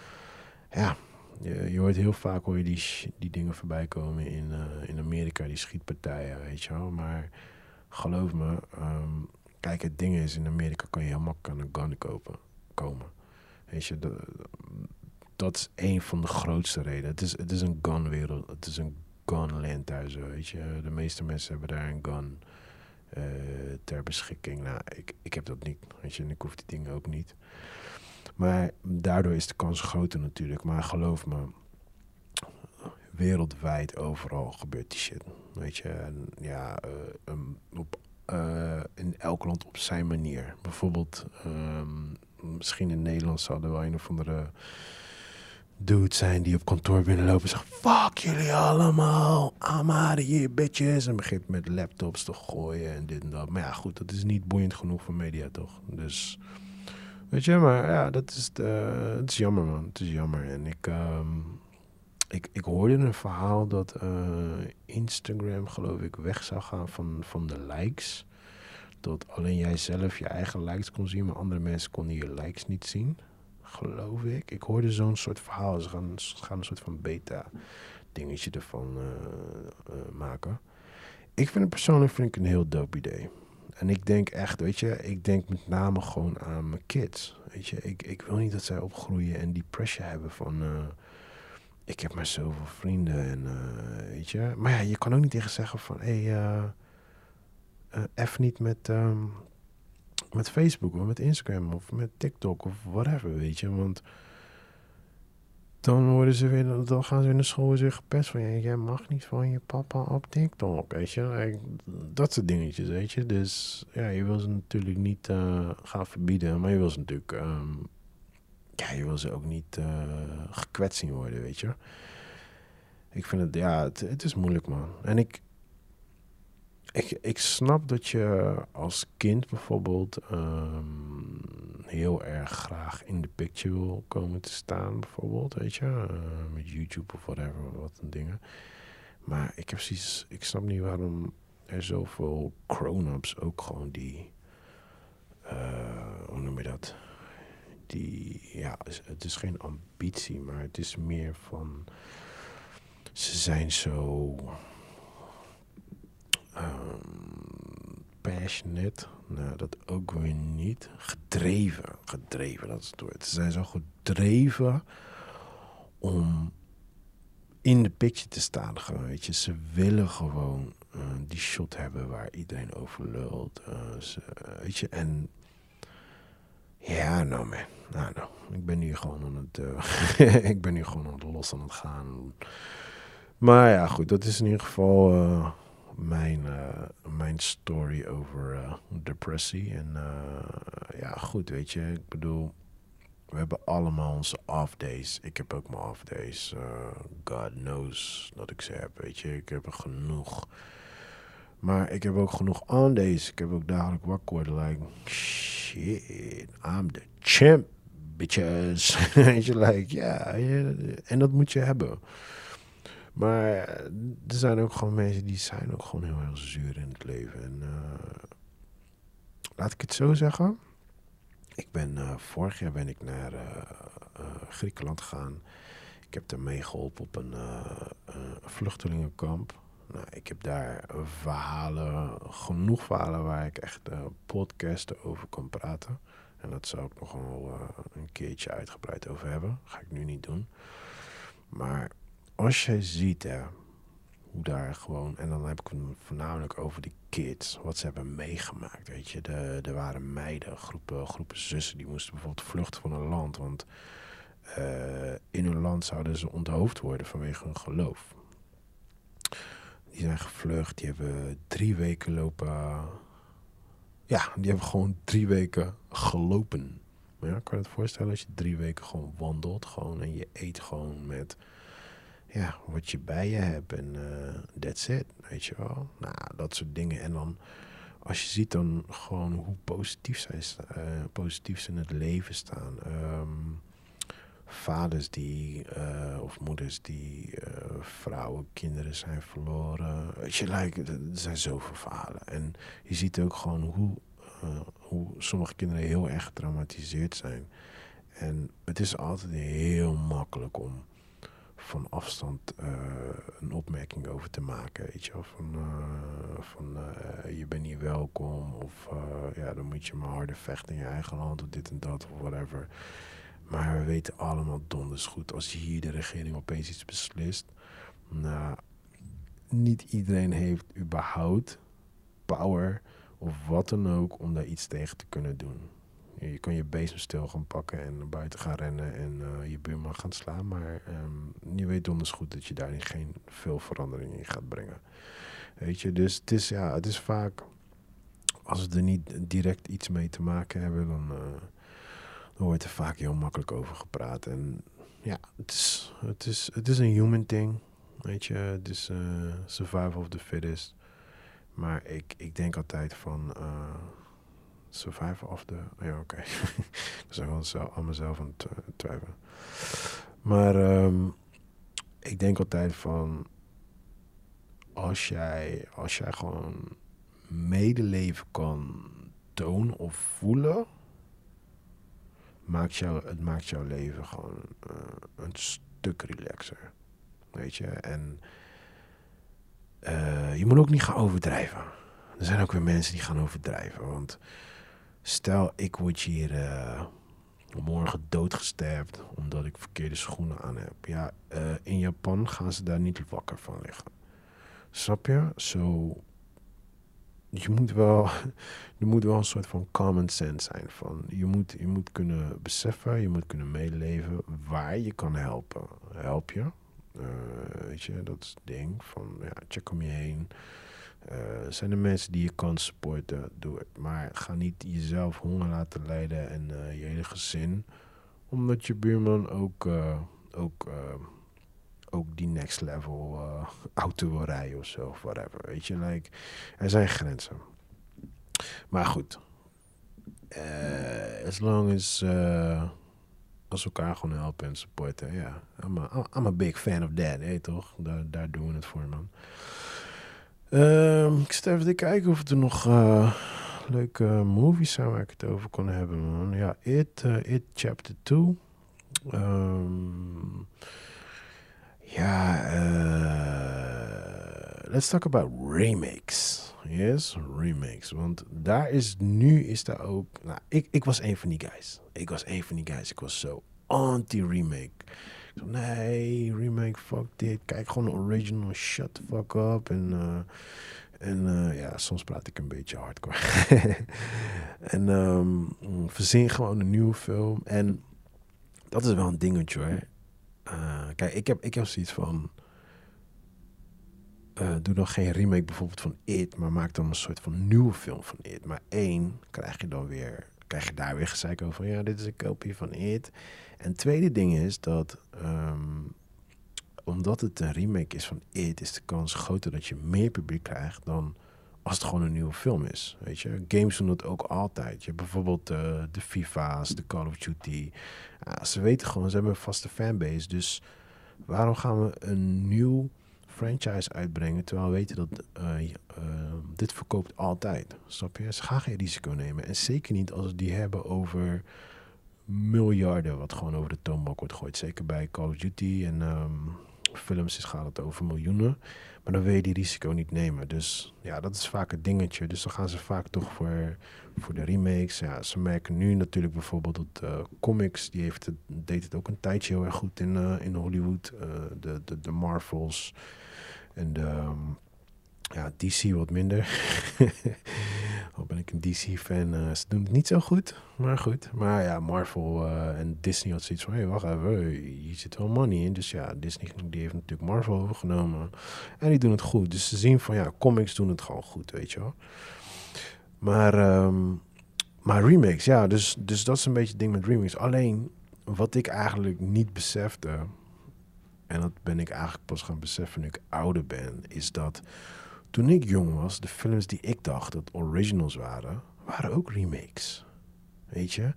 ja, je, hoort heel vaak hoor je die, die dingen voorbij komen in, in Amerika, die schietpartijen, weet je wel. Maar geloof me, um, kijk, het ding is, in Amerika kan je heel makkelijk een gun kopen komen. Weet je, dat is een van de grootste redenen. Het is, het is een gunwereld. Het is een gunland daar zo, weet je. De meeste mensen hebben daar een gun uh, ter beschikking. Nou, ik, ik heb dat niet, weet je. En ik hoef die dingen ook niet. Maar daardoor is de kans groter natuurlijk. Maar geloof me, wereldwijd overal gebeurt die shit. Weet je, ja, uh, um, uh, in elk land op zijn manier. Bijvoorbeeld um, misschien in Nederland zou er wel een of andere dude zijn die op kantoor binnenlopen en zegt: Fuck jullie allemaal, I'm out bitches. En begint met laptops te gooien en dit en dat. Maar ja, goed, dat is niet boeiend genoeg voor media, toch? Dus, weet je, maar ja, dat is, uh, het is jammer, man. Het is jammer. En ik, um, ik, ik hoorde een verhaal dat uh, Instagram, geloof ik, weg zou gaan van, van de likes dat alleen jij zelf je eigen likes kon zien, maar andere mensen konden je likes niet zien. Geloof ik. Ik hoorde zo'n soort verhaal. Ze gaan, gaan een soort van beta-dingetje ervan uh, uh, maken. Ik vind het persoonlijk vind ik een heel dope idee. En ik denk echt, weet je, ik denk met name gewoon aan mijn kids. Weet je, ik, ik wil niet dat zij opgroeien en die pressure hebben van. Uh, ik heb maar zoveel vrienden en weet je. Maar ja, je kan ook niet tegen zeggen van hé. Hey, F niet met, um, met Facebook of met Instagram of met TikTok of whatever, weet je. Want dan worden ze weer, dan gaan ze in de school weer gepest van, jij mag niet van je papa op TikTok, weet je. Dat soort dingetjes, weet je. Dus ja, je wil ze natuurlijk niet uh, gaan verbieden, maar je wil ze natuurlijk, um, ja, je wil ze ook niet uh, gekwetst zien worden, weet je. Ik vind het, ja, het is moeilijk, man. En ik, ik, ik snap dat je als kind bijvoorbeeld um, heel erg graag in de picture wil komen te staan, bijvoorbeeld, weet je, uh, met YouTube of whatever, wat een dingen. Maar ik heb zoiets, ik snap niet waarom er zoveel grown-ups ook gewoon die, uh, hoe noem je dat? Die, ja, het is geen ambitie, maar het is meer van, ze zijn zo Um, passionate, nou dat ook weer niet. Gedreven, gedreven, dat het woord. Ze zijn zo gedreven om in de picture te staan. Gewoon, weet je. Ze willen gewoon uh, die shot hebben waar iedereen over lult. Uh, ze, weet je, en ja, nou man. Nou, nou, ik ben nu gewoon aan het, [LAUGHS] ik ben nu gewoon aan het los aan het gaan. Maar ja, goed, dat is in ieder geval mijn, uh, mijn story over uh, depressie. En uh, ja, goed, weet je, ik bedoel, we hebben allemaal onze off days. Ik heb ook mijn off days. God knows dat ik ze heb, weet je. Ik heb er genoeg. Maar ik heb ook genoeg on days. Ik heb ook dagelijks wakker worden, like, shit, I'm the champ, bitches. [LAUGHS] weet je, like, ja, en dat moet je hebben. Maar er zijn ook gewoon mensen die zijn ook gewoon heel erg zuur in het leven. En uh, laat ik het zo zeggen. Ik ben, uh, vorig jaar ben ik naar Griekenland gegaan. Ik heb daar meegeholpen op een vluchtelingenkamp. Nou, ik heb daar verhalen, genoeg verhalen waar ik echt podcasten over kan praten. En dat zou ik nog wel een keertje uitgebreid over hebben. ga ik nu niet doen. Maar als jij ziet hè, hoe daar gewoon, en dan heb ik het voornamelijk over die kids, wat ze hebben meegemaakt. Weet je, de, er waren meiden, groepen, groepen zussen, die moesten bijvoorbeeld vluchten van een land. Want uh, in hun land zouden ze onthoofd worden vanwege hun geloof. Die zijn gevlucht, die hebben drie weken lopen. Ja, die hebben gewoon drie weken gelopen. Maar ja, kan je het voorstellen als je drie weken gewoon wandelt, gewoon en je eet gewoon met ja, wat je bij je hebt en uh, that's it, weet je wel. Nou, dat soort dingen. En dan, als je ziet dan gewoon hoe positief zij, uh, positief ze in het leven staan. Um, vaders die, uh, of moeders die vrouwen, kinderen zijn verloren. Weet je, like, er zijn zoveel verhalen. En je ziet ook gewoon hoe, hoe sommige kinderen heel erg getraumatiseerd zijn. En het is altijd heel makkelijk om van afstand uh, een opmerking over te maken. Weet je wel, van, uh, van uh, je bent niet welkom of ja, dan moet je maar harder vechten in je eigen land of dit en dat of whatever. Maar we weten allemaal donders goed, als hier de regering opeens iets beslist, nou, niet iedereen heeft überhaupt power of wat dan ook om daar iets tegen te kunnen doen. Je kan je bezemstil gaan pakken en naar buiten gaan rennen en uh, je buurman gaan slaan. Maar um, je weet donders goed dat je daarin geen veel verandering in gaat brengen. Weet je, dus het is, ja, het is vaak, als we er niet direct iets mee te maken hebben, dan, uh, dan wordt er vaak heel makkelijk over gepraat. En ja, het is, het is, het is een human thing. Weet je, het is uh, survival of the fittest. Maar ik, ik denk altijd van Survivor of the... Ja, oké. [LAUGHS] ik was gewoon zo aan mezelf aan het uh, twijfelen. Maar um, ik denk altijd van... Als jij, als jij gewoon medeleven kan tonen of voelen... Maakt jou, het maakt jouw leven gewoon uh, een stuk relaxer. Weet je? En uh, je moet ook niet gaan overdrijven. Er zijn ook weer mensen die gaan overdrijven. Want Stel, ik word hier uh, morgen doodgesterfd omdat ik verkeerde schoenen aan heb. Ja, uh, in Japan gaan ze daar niet wakker van liggen. Snap je? Zo. je moet wel, [LAUGHS] er moet wel een soort van common sense zijn. Van, je, moet, je moet kunnen beseffen, je moet kunnen meeleven waar je kan helpen. Help je? Uh, weet je, dat is het ding. Van, ja, check om je heen. Uh, zijn er mensen die je kan supporten, doe het. Maar ga niet jezelf honger laten lijden en uh, je hele gezin. Omdat je buurman ook, uh, ook, ook die next level auto wil rijden of zo. Of whatever. Weet je, like, er zijn grenzen. Maar goed. as long as, als we elkaar gewoon helpen en supporten. Ja, yeah. I'm, a, I'm a big fan of that. Hey, toch? Daar, daar doen we het voor, man. Um, ik stel even kijken of er nog uh, leuke movies zijn waar ik het over kon hebben. Man. Ja, It, uh, It Chapter 2. Um, ehm, ja, uh, let's talk about remakes. Yes, remakes. Want daar is nu is daar ook. Nou, ik, ik was een van die guys. Ik was een van die guys. Ik was zo anti-remake nee, remake, fuck dit. Kijk gewoon original, shut the fuck up. En, uh, en uh, ja, soms praat ik een beetje hardcore. [LAUGHS] en um, verzin gewoon een nieuwe film. En dat is wel een dingetje hoor. Uh, kijk, ik heb, ik heb zoiets van... doe nog geen remake bijvoorbeeld van It, maar maak dan een soort van nieuwe film van It. Maar één, krijg je dan weer, krijg je daar weer gezeik over. Ja, dit is een kopie van It. En het tweede ding is dat, um, omdat het een remake is van It, is de kans groter dat je meer publiek krijgt dan als het gewoon een nieuwe film is. Weet je, games doen het ook altijd. Je hebt bijvoorbeeld uh, de FIFA's, de Call of Duty. Ze weten gewoon, ze hebben een vaste fanbase. Dus waarom gaan we een nieuw franchise uitbrengen terwijl we weten dat uh, uh, dit verkoopt altijd? Snap je? Ze gaan geen risico nemen. En zeker niet als we die hebben over miljarden wat gewoon over de toonbank wordt gegooid. Zeker bij Call of Duty en um, films is, gaat het over miljoenen. Maar dan wil je die risico niet nemen. Dus ja, dat is vaak het dingetje. Dus dan gaan ze vaak toch voor, voor de remakes. Ja, ze merken nu natuurlijk bijvoorbeeld dat uh, comics, die heeft het, deed het ook een tijdje heel erg goed in, uh, in Hollywood. Uh, de, de, de Marvels en de... Um, ja, DC wat minder. [LAUGHS] Al ben ik een DC-fan. Uh, ze doen het niet zo goed, maar goed. Maar ja, Marvel uh, en Disney had zoiets van... Hé, hey, wacht even, hier zit wel money in. Dus ja, Disney die heeft natuurlijk Marvel overgenomen. En die doen het goed. Dus ze zien van, ja, comics doen het gewoon goed, weet je wel. Maar, um, maar remakes, ja, dus, dus dat is een beetje het ding met remakes. Alleen, wat ik eigenlijk niet besefte... En dat ben ik eigenlijk pas gaan beseffen nu ik ouder ben... Is dat toen ik jong was, de films die ik dacht dat originals waren, waren ook remakes. Weet je?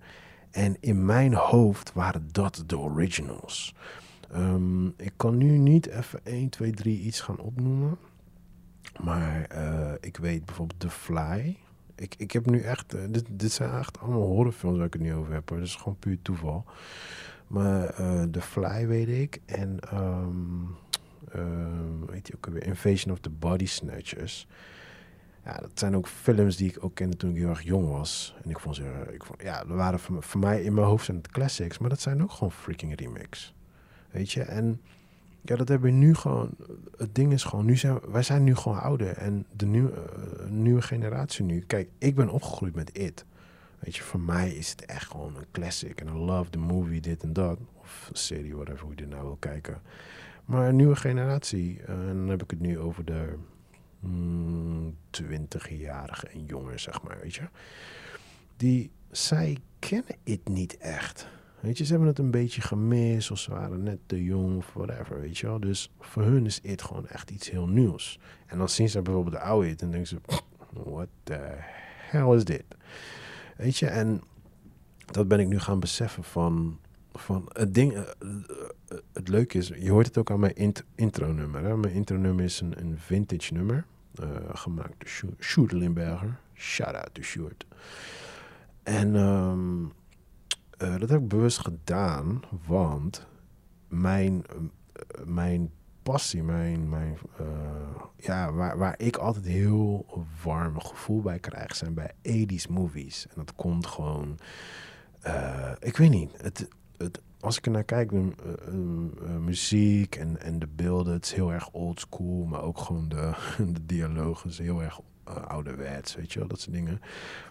En in mijn hoofd waren dat de originals. Um, ik kan nu niet even 1, 2, 3 iets gaan opnoemen. Maar uh, ik weet bijvoorbeeld The Fly. Ik, ik heb nu echt... Uh, dit, dit zijn echt allemaal horrorfilms waar ik het nu over heb. Hoor. Dat is gewoon puur toeval. Maar uh, The Fly weet ik. En... Uh, weet je ook alweer, Invasion of the Body Snatchers. Ja, dat zijn ook films die ik ook kende toen ik heel erg jong was. En ik vond ze, ik vond, ja, er waren voor, mij in mijn hoofd zijn het classics, maar dat zijn ook gewoon freaking remakes. Weet je, en ja, dat hebben we nu gewoon. Het ding is gewoon, nu zijn, wij zijn nu gewoon ouder. En de nieuwe, uh, nieuwe generatie nu. Kijk, ik ben opgegroeid met It. Weet je, voor mij is het echt gewoon een classic. En I love the movie, dit en dat. Of serie, whatever, hoe je nou wil kijken. Maar een nieuwe generatie, en dan heb ik het nu over de mm, 20-jarigen en jonger, zeg maar, weet je. Die, zij kennen het niet echt. Weet je, ze hebben het een beetje gemist, of ze waren net te jong, of whatever, weet je wel. Dus voor hun is het gewoon echt iets heel nieuws. En dan zien ze bijvoorbeeld de oude en denken ze, what the hell is dit? Weet je, en dat ben ik nu gaan beseffen van van het ding, uh, het leuke is, je hoort het ook aan mijn int intro-nummer. Mijn intro-nummer is een, vintage nummer, uh, gemaakt door Sjoerd Limberger. Shout-out to Sjoerd. En um, dat heb ik bewust gedaan, want mijn, mijn passie, mijn, mijn, ja, waar, waar ik altijd heel warm gevoel bij krijg, zijn bij 80s movies. En dat komt gewoon, ik weet niet, het, als ik er naar kijk, de uh, uh, muziek en, en de beelden, het is heel erg old school, maar ook gewoon de, [LAUGHS] de dialogen is heel erg ouderwets, weet je wel, dat soort dingen.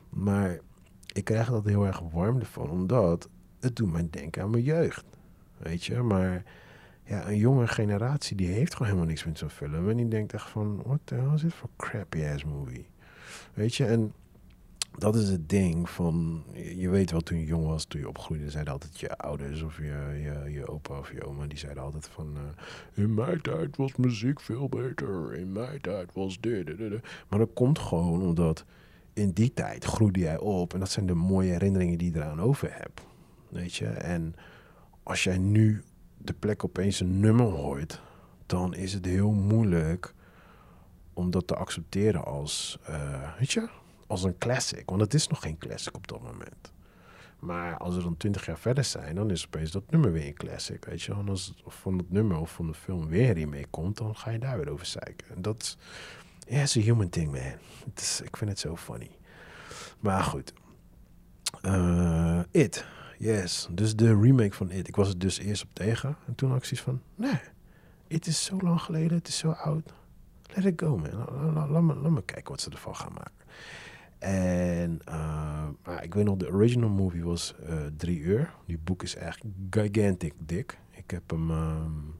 Maar ik krijg dat heel erg warm ervan, omdat het doet mij denken aan mijn jeugd, weet je. Maar ja, een jonge generatie, die heeft gewoon helemaal niks met zo'n film. En die denkt echt van, what the hell is dit voor crappy ass movie? Weet je, en dat is het ding van, je weet wel toen je jong was, toen je opgroeide, zeiden altijd je ouders of je, je, je opa of je oma, die zeiden altijd van, uh, in mijn tijd was muziek veel beter, in mijn tijd was dit, dit, dit. Maar dat komt gewoon omdat in die tijd groeide jij op en dat zijn de mooie herinneringen die je eraan over hebt, weet je. En als jij nu de plek opeens een nummer hoort, dan is het heel moeilijk om dat te accepteren als, uh, weet je, als een classic. Want het is nog geen classic op dat moment. Maar als we dan twintig jaar verder zijn, dan is opeens dat nummer weer een classic. Weet je, en als van dat nummer of van de film weer hiermee komt, dan ga je daar weer over zeiken. En dat is een human thing, man. Ik vind het zo funny. Maar goed. Uh, It. Yes. Dus de remake van It. Ik was het dus eerst op tegen. En toen zoiets van, nee. It is zo lang geleden. Het is zo oud. Let it go, man. Laat, me kijken wat ze ervan gaan maken. En uh, ik weet nog, de original movie was uh, drie uur. Die boek is echt gigantic dik. Ik heb hem, um,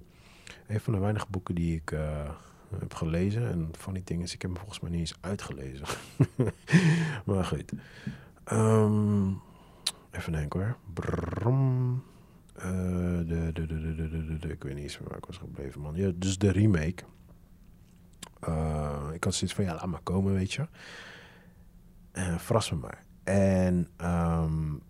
een van de weinige boeken die ik uh, heb gelezen. En van die dingen is, ik heb hem volgens mij niet eens uitgelezen. [LAUGHS] maar goed. Um, even denken hoor. De, de, de, de, de, ik weet niet eens waar ik was gebleven, man. Ja, dus de remake. ik had zoiets van, ja, laat maar komen, weet je. Uh, verras me maar. En um,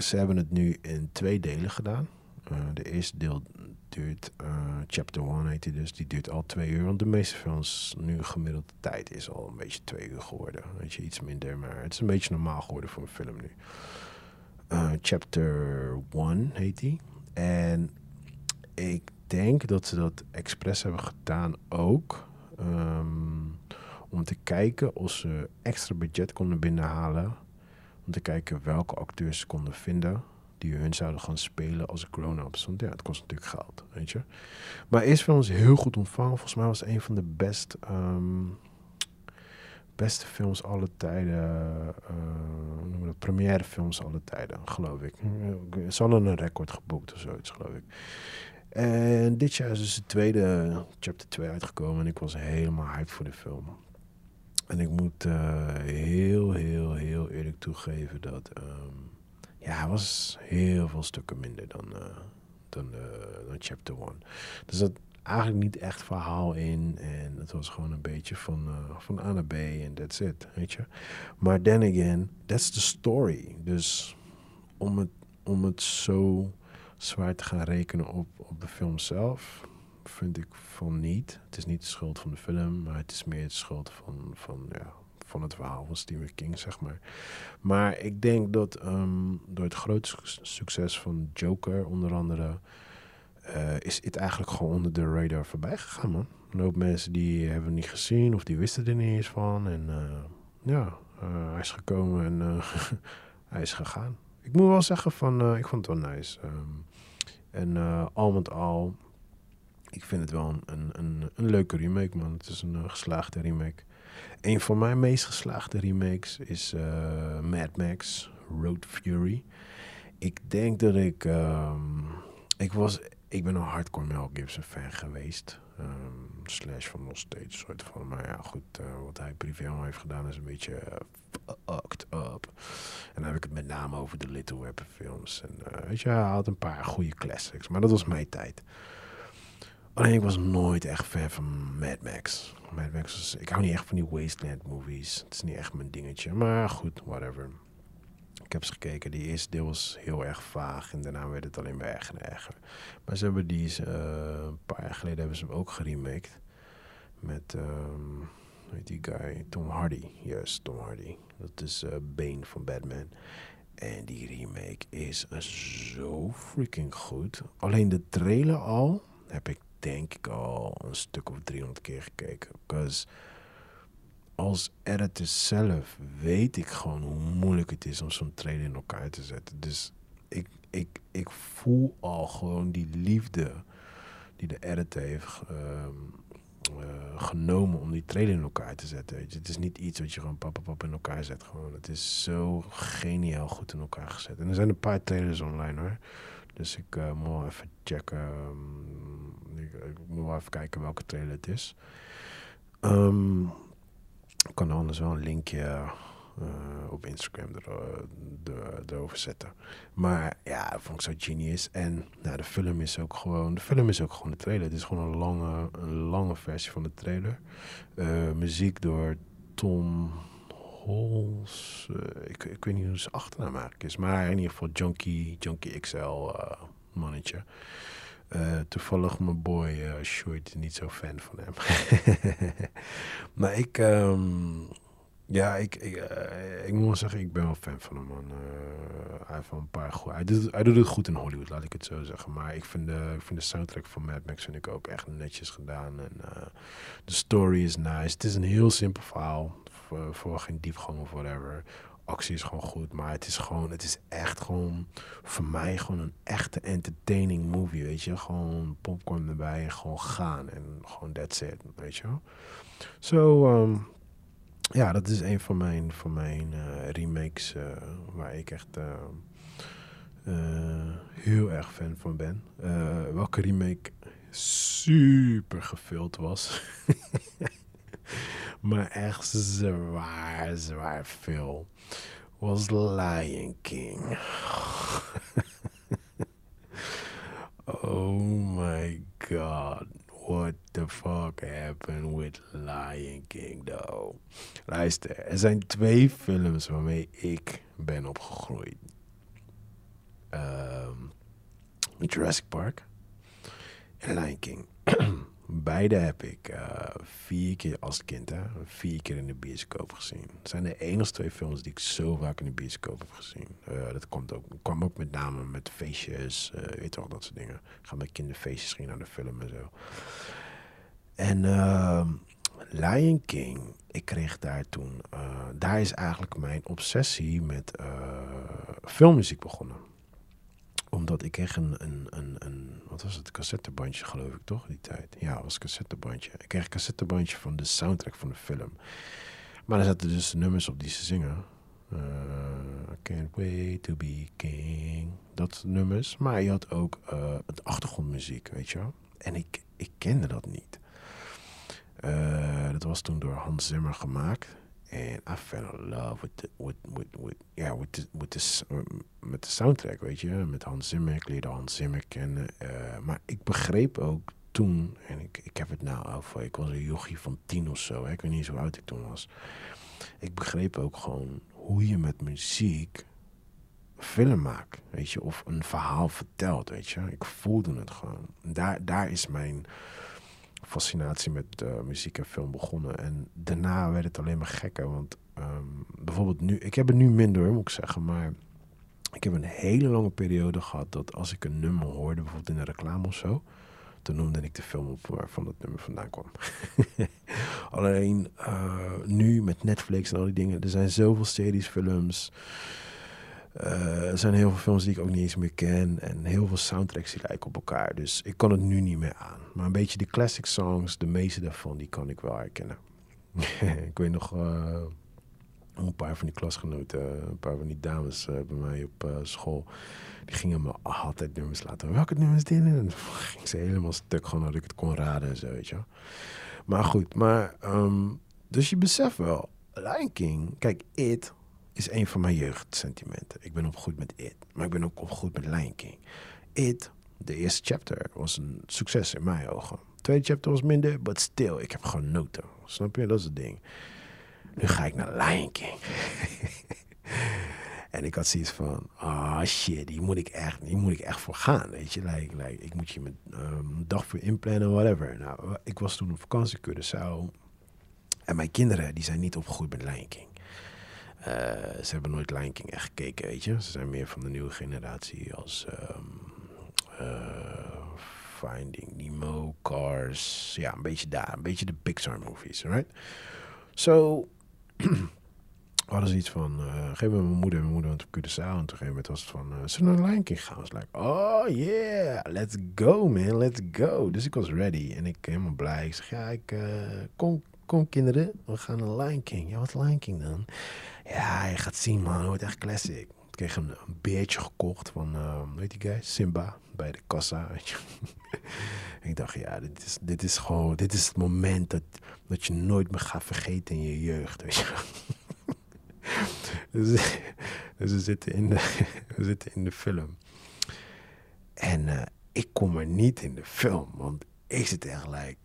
ze hebben het nu in twee delen gedaan. Uh, de eerste deel duurt, uh, chapter 1 heet die dus, die duurt al twee uur. Want de meeste films, nu gemiddelde tijd, is al een beetje twee uur geworden. Weet je, iets minder, maar het is een beetje normaal geworden voor een film nu. chapter 1 heet die. En ik denk dat ze dat expres hebben gedaan ook. ehm, om te kijken of ze extra budget konden binnenhalen. Om te kijken welke acteurs ze konden vinden die hun zouden gaan spelen als grown-ups. Want ja, het kost natuurlijk geld, weet je. Maar eerst film is heel goed ontvangen. Volgens mij was het een van de best, ehm, beste films alle tijden. eh, hoe noemen we dat? Première films alle tijden, geloof ik. Ze hadden een record geboekt of zoiets, geloof ik. En dit jaar is dus de tweede chapter 2 uitgekomen. En ik was helemaal hyped voor de film. En ik moet eh, heel, heel, heel eerlijk toegeven dat... ehm, ja, hij was heel veel stukken minder dan, eh, dan, eh, dan chapter 1. Dus dat eigenlijk niet echt verhaal in. En het was gewoon een beetje van, van A naar B en that's it, weet je. Maar then again, that's the story. Dus om het, om het zo zwaar te gaan rekenen op, op de film zelf, vind ik van niet. Het is niet de schuld van de film, maar het is meer de schuld van, van, ja, van het verhaal van Stephen King, zeg maar. Maar ik denk dat ehm, door het grote suc- succes van Joker, onder andere, eh, is het eigenlijk gewoon onder de radar voorbij gegaan, man. Een hoop mensen die hebben het niet gezien of die wisten er niet eens van. En eh, ja, eh, hij is gekomen en [LAUGHS] hij is gegaan. Ik moet wel zeggen van, ik vond het wel nice. Ehm, en al met al, ik vind het wel een, een, een, een leuke remake, man. Het is een eh, geslaagde remake. Een van mijn meest geslaagde remakes is eh, Mad Max Road Fury. Ik denk dat ik... ehm, ik, was, ik ben een hardcore Mel Gibson fan geweest. Ehm, slash van nog steeds soort van. Maar ja, goed. eh, wat hij privé heeft gedaan is een beetje eh, fucked up. En dan heb ik het met name over de Little Weapon films. En weet je, hij had een paar goede classics. Maar dat was mijn tijd. Alleen ik was nooit echt fan van Mad Max. Mad Max was, ik hou niet echt van die Wasteland movies. Het is niet echt mijn dingetje. Maar goed, whatever. Ik heb eens gekeken. Die eerste deel was heel erg vaag. En daarna werd het alleen maar erger en erger. Maar ze hebben die, eh, een paar jaar geleden hebben ze hem ook geremaked. Met, hoe heet die guy? Tom Hardy. Juist, Tom Hardy. Dat is eh, Bane van Batman. En die remake is zo freaking goed. Alleen de trailer al heb ik denk ik al een stuk of 300 keer gekeken. Because als editor zelf weet ik gewoon hoe moeilijk het is om zo'n trailer in elkaar te zetten. Dus ik, ik, ik voel al gewoon die liefde die de editor heeft ehm, eh, genomen om die trailer in elkaar te zetten. Weet je. Het is niet iets wat je gewoon pap, pap, pap in elkaar zet. Gewoon. Het is zo geniaal goed in elkaar gezet. En er zijn een paar trailers online hoor. Dus ik eh, moet wel even checken. ehm, ik, moet wel even kijken welke trailer het is. Ehm, ik kan anders wel een linkje eh, op Instagram er, eh, er- erover zetten. Maar ja, vond ik zo genius. En nou, de film is ook gewoon. De film is ook gewoon de trailer. Het is gewoon een lange, een lange versie van de trailer. Eh, muziek door Tom Eh, ik, ik weet niet hoe zijn achternaam eigenlijk is. Maar in ieder geval Junkie, Junkie XL eh, mannetje. Eh, toevallig mijn boy uh, is niet zo fan van hem. [LAUGHS] maar ik, ehm, ja, ik, ik, moet wel zeggen, ik ben wel fan van hem, man. Hij heeft een paar goede... Hij doet, hij doet het goed in Hollywood, laat ik het zo zeggen. Maar ik vind de, ik vind de soundtrack van Mad Max vind ik ook echt netjes gedaan. En de story is nice. Het is een heel simpel verhaal. Voor, geen diepgang of whatever. Actie is gewoon goed, maar het is gewoon, het is echt gewoon, voor mij gewoon een echte entertaining movie, weet je. Gewoon popcorn erbij en gewoon gaan en gewoon that's it, weet je. Zo, ehm, ja, dat is een van mijn, van mijn eh, remakes eh, waar ik echt eh, heel erg fan van ben. Welke remake super gevuld was. [LAUGHS] maar echt zwaar, zwaar veel. Was Lion King. oh my god. What the fuck happened with Lion King, though? Luister, er zijn twee films waarmee ik ben opgegroeid. Ehm, Jurassic Park en Lion King. [CLEARS THROAT] Beide heb ik uh, vier keer als kind, hè, vier keer in de bioscoop gezien. Het zijn de enige twee films die ik zo vaak in de bioscoop heb gezien. Uh, dat komt ook, kwam ook met name met feestjes, uh, weet je dat soort dingen. Ik ga met kinderfeestjes ging naar de film en zo. En ehm, Lion King, ik kreeg daar toen, daar is eigenlijk mijn obsessie met filmmuziek begonnen omdat ik kreeg een, een, een, een, wat was het, cassettebandje geloof ik toch, die tijd. Ja, het was een cassettebandje. Ik kreeg een cassettebandje van de soundtrack van de film. Maar er zaten dus nummers op die ze zingen. Uh, I can't wait to be king. Dat nummers. Maar je had ook uh, het achtergrondmuziek, weet je wel. En ik, ik kende dat niet. Uh, dat was toen door Hans Zimmer gemaakt. En I fell in love with, the, with, with, yeah, with, the, met de soundtrack, weet je. Met Hans Zimmer, ik leerde Hans Zimmer kennen. Uh, maar ik begreep ook toen, en ik, ik heb het nou over, ik was een jochie van tien of zo. Hè, ik weet niet zo oud ik toen was. Ik begreep ook gewoon hoe je met muziek film maakt, weet je. Of een verhaal vertelt, weet je. Ik voelde het gewoon. Daar, daar is mijn fascinatie met uh, muziek en film begonnen. En daarna werd het alleen maar gekker. Want um, bijvoorbeeld nu, ik heb het nu minder, moet ik zeggen. Maar ik heb een hele lange periode gehad dat als ik een nummer hoorde, bijvoorbeeld in een reclame of zo. Toen noemde ik de film op waarvan dat nummer vandaan kwam. [LAUGHS] Alleen uh, nu met Netflix en al die dingen. Er zijn zoveel series, films. Uh, er zijn heel veel films die ik ook niet eens meer ken. En heel veel soundtracks die lijken op elkaar. Dus ik kan het nu niet meer aan. Maar een beetje de classic songs, de meeste daarvan, die kan ik wel herkennen. [LAUGHS] ik weet nog uh, een paar van die klasgenoten, een paar van die dames uh, bij mij op school. Die gingen me altijd nummers laten. Welke nummers dit? En dan ging ze helemaal stuk gewoon dat ik het kon raden en zo, weet je Maar goed, maar... Um, dus je beseft wel, Lion King, kijk, It is een van mijn jeugdsentimenten. Ik ben opgegroeid met It, maar ik ben ook opgegroeid met Lion King. It, de eerste chapter, was een succes in mijn ogen. De tweede chapter was minder, but still, ik heb genoten. Snap je? Dat is het ding. Nu ga ik naar Lion King. [LAUGHS] en ik had zoiets van, ah oh shit, die moet ik echt, die moet ik echt voor gaan, weet je. Like, like, ik moet je um, een dag voor inplannen, whatever. Nou, ik was toen op vakantie Curaçao. En mijn kinderen, die zijn niet opgegroeid met Lion King. Uh, ze hebben nooit Lion King echt gekeken, weet je. Ze zijn meer van de nieuwe generatie als um, uh, Finding Nemo, Cars. Ja, een beetje daar. Een beetje de Pixar movies, right? So, [CLEARS THROAT] we iets van, uh, geef me mijn moeder mijn moeder want op Curaçao. En een gegeven moment was het van, uh, zullen we naar Lion King gaan? Was like, oh yeah, let's go man, let's go. Dus ik was ready en ik helemaal blij. Ik zeg, ja, ik kom, kom kinderen, we gaan naar Lion King. Ja, wat Lion King dan? Ja, je gaat zien man, het wordt echt classic. Ik kreeg een, een beertje gekocht van, weet die guy, Simba, bij de kassa. [LAUGHS] ik dacht, ja, dit is, dit is gewoon, dit is het moment dat, dat je nooit meer gaat vergeten in je jeugd, weet je [LAUGHS] dus, dus, we, zitten in de, [LAUGHS] we zitten in de film. En uh, ik kom er niet in de film, want ik zit echt like,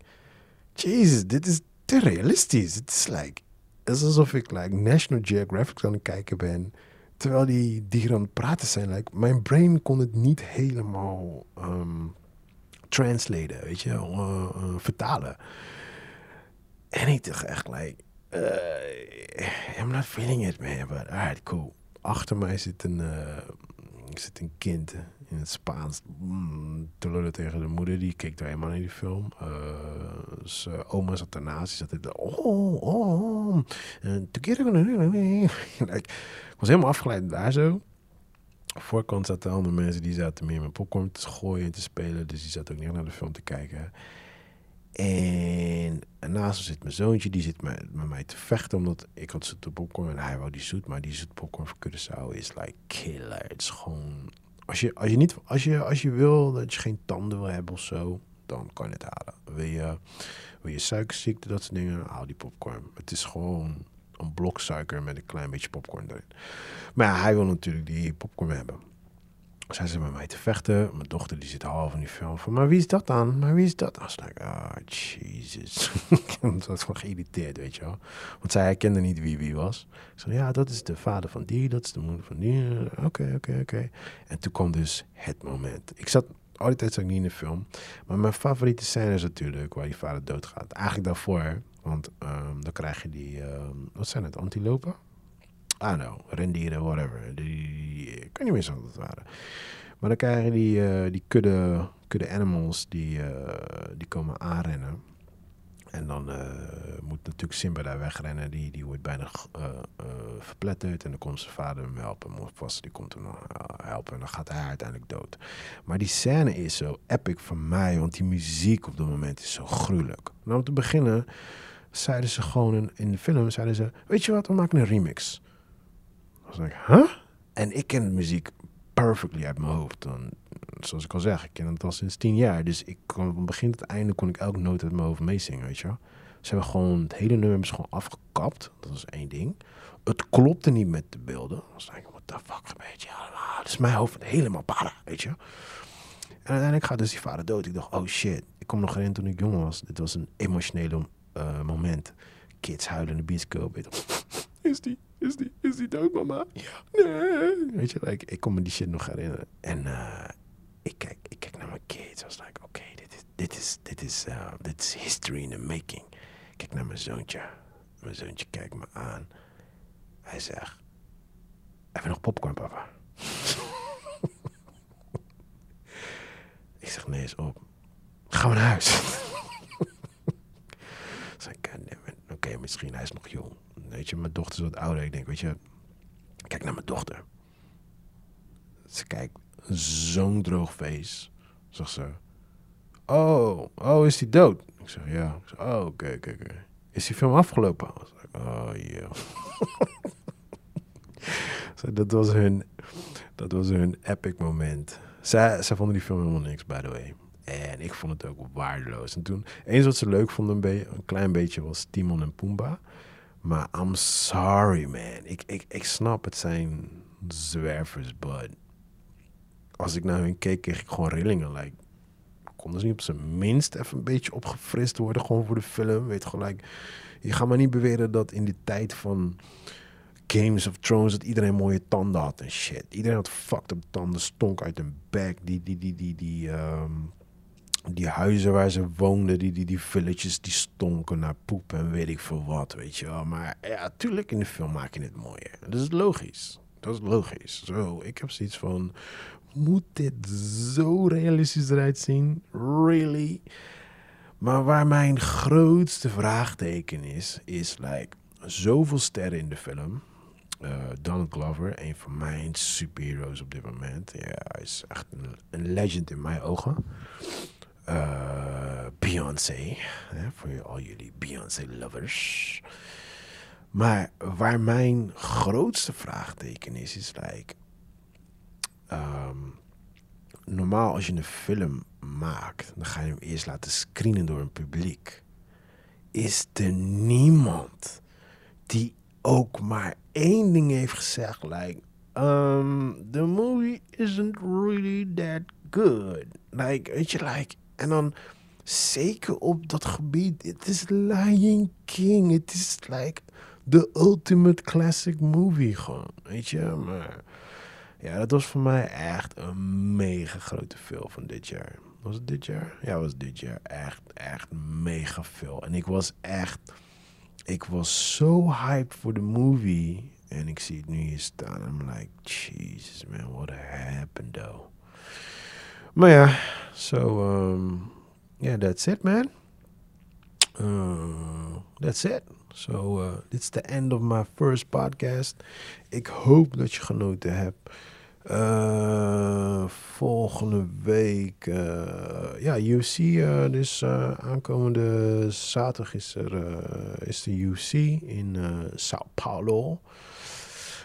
Jesus, dit is te realistisch. Het is like, is alsof ik like, National Geographic aan het kijken ben. Terwijl die dieren aan het praten zijn. Like, mijn brain kon het niet helemaal um, translaten, weet je, uh, uh, vertalen. En ik dacht echt, like, uh, I'm not feeling it, man. But alright, cool. Achter mij zit een, zit een kind in het Spaans mm, te lullen tegen de moeder. Die keek er helemaal in die film. Uh, dus, uh, oma zat ernaast. Die zat er, oh, oh. En [LAUGHS] ik was helemaal afgeleid daar zo. Voorkant zaten andere mensen die zaten meer met popcorn te gooien en te spelen. Dus die zat ook niet naar de film te kijken. En naast zit mijn zoontje, die zit met, met mij te vechten. Omdat ik had zoete popcorn en hij wou die zoet. Maar die zoete popcorn voor Curaçao is like killer. Het is gewoon als je, als je, niet, als je, als je wil dat je geen tanden wil hebben of zo, dan kan je het halen. Wil je, wil je suikerziekte, dat soort dingen, haal die popcorn. Het is gewoon een blok suiker met een klein beetje popcorn erin. Maar hij wil natuurlijk die popcorn hebben zijn ze met mij te vechten. Mijn dochter die zit half in die film van, maar wie is dat dan? Maar wie is dat? I was like, ah, Jesus. [LAUGHS] ik was gewoon geïrriteerd, weet je wel. Want zij herkende niet wie wie was. Ik zei, ja, dat is de vader van die, dat is de moeder van die. Oké, oké, oké. En toen kwam dus het moment. Ik zat Al die tijd ik niet in de film. Maar mijn favoriete scène is natuurlijk waar die vader doodgaat. Eigenlijk daarvoor, want ehm, dan krijg je die, ehm, wat zijn het, antilopen? Don't know, rendieren, whatever. Die, ik weet niet meer zo wat het waren. Maar dan krijg je die, eh, die kudde, kudde animals die, eh, die komen aanrennen. En dan uh, moet natuurlijk Simba daar wegrennen. Die, die wordt bijna verpletterd. En dan komt zijn vader hem helpen. Vast, die komt hem helpen. En dan gaat hij uiteindelijk dood. Maar die scène is zo epic voor mij. Want die muziek op dat moment is zo gruwelijk. Nou, om te beginnen zeiden ze gewoon in, in de film... Zeiden ze, weet je wat, we maken een remix. Was ik, huh? En ik ken muziek perfectly uit mijn hoofd. Dan, zoals ik al zeg, ik ken het al sinds tien jaar. Dus ik kon van begin tot einde kon ik elke noot uit mijn hoofd meezingen, weet je. Ze hebben gewoon, het hele nummer gewoon afgekapt. Dat is één ding. Het klopte niet met de beelden. Dan was ik, what the fuck gebeurt je is mijn hoofd helemaal para, weet je. En uiteindelijk gaat dus die vader dood. Ik dacht, oh shit. Ik kom nog erin toen ik jong was. Dit was een emotionele uh, moment. Kids huilen in de bioscoop. Weet je. Is die, is die, is die dood, mama? Ja. Nee. Weet je, like, ik kon me die shit nog herinneren. En uh, ik, kijk, ik kijk naar mijn kids. I was like, oké, okay, dit is, dit is, dit is, uh, dit is history in the making. Ik kijk naar mijn zoontje. Mijn zoontje kijkt me aan. Hij zegt, even nog popcorn, papa. [LAUGHS] ik zeg, nee, is op. Gaan we naar huis. [LAUGHS] Oké, okay, misschien hij is nog jong. Weet je, mijn dochter is wat ouder. Ik denk, weet je, kijk naar mijn dochter. Ze kijkt, zo'n droog face. Zegt ze, oh, oh, is die dood? Ik zeg, ja. Oh, oké, oké, oké. Is die film afgelopen? Ik zeg, oh, yeah. [LAUGHS] dat was hun, dat was hun epic moment. Zij, vonden die film helemaal niks, by the way. En ik vond het ook waardeloos. En toen, eens wat ze leuk vonden, een, een klein beetje, was Timon en Pumbaa. Maar I'm sorry, man. Ik, ik, ik snap, het zijn zwervers, but... Als ik naar hun keek, kreeg ik gewoon rillingen. Like, konden ze niet op zijn minst even een beetje opgefrist worden, gewoon voor de film? Weet gelijk, je gaat maar niet beweren dat in die tijd van Games of Thrones dat iedereen mooie tanden had en shit. Iedereen had fucked up tanden, stonk uit hun bek. Die, die, die, die, die, um, die huizen waar ze woonden, die, die, die villages, die stonken naar poep en weet ik veel wat, weet je wel. Maar ja, tuurlijk in de film maak je het mooier. Dat is logisch. Dat is logisch. Zo, ik heb zoiets van, moet dit zo realistisch eruit zien? Really? Maar waar mijn grootste vraagteken is, is like, zoveel sterren in de film. Uh, Donald Glover, een van mijn superheroes op dit moment. Ja, hij is echt een legend in mijn ogen. Uh, Beyoncé, voor al jullie Beyoncé-lovers. Maar waar mijn grootste vraagteken is, is like... Um, normaal als je een film maakt, dan ga je hem eerst laten screenen door een publiek. Is er niemand die ook maar één ding heeft gezegd, like, um, the movie isn't really that good. Like, weet je, like, en dan zeker op dat gebied, het is Lion King, het is like the ultimate classic movie gewoon, weet je, maar ja, dat was voor mij echt een mega grote film van dit jaar. Was het dit jaar? Ja, was dit jaar. Echt, echt mega veel. En ik was echt... Ik was zo hyped voor de movie. En ik zie het nu hier staan. I'm like, Jesus man, what happened though? Maar ja, so, um, yeah, that's it man. Uh, that's it. So, uh, is the end of my first podcast. Ik hoop dat je genoten hebt. Uh, volgende week, uh, ja, UC, uh, dus aankomende zaterdag is, er, is de UC in Sao Paulo,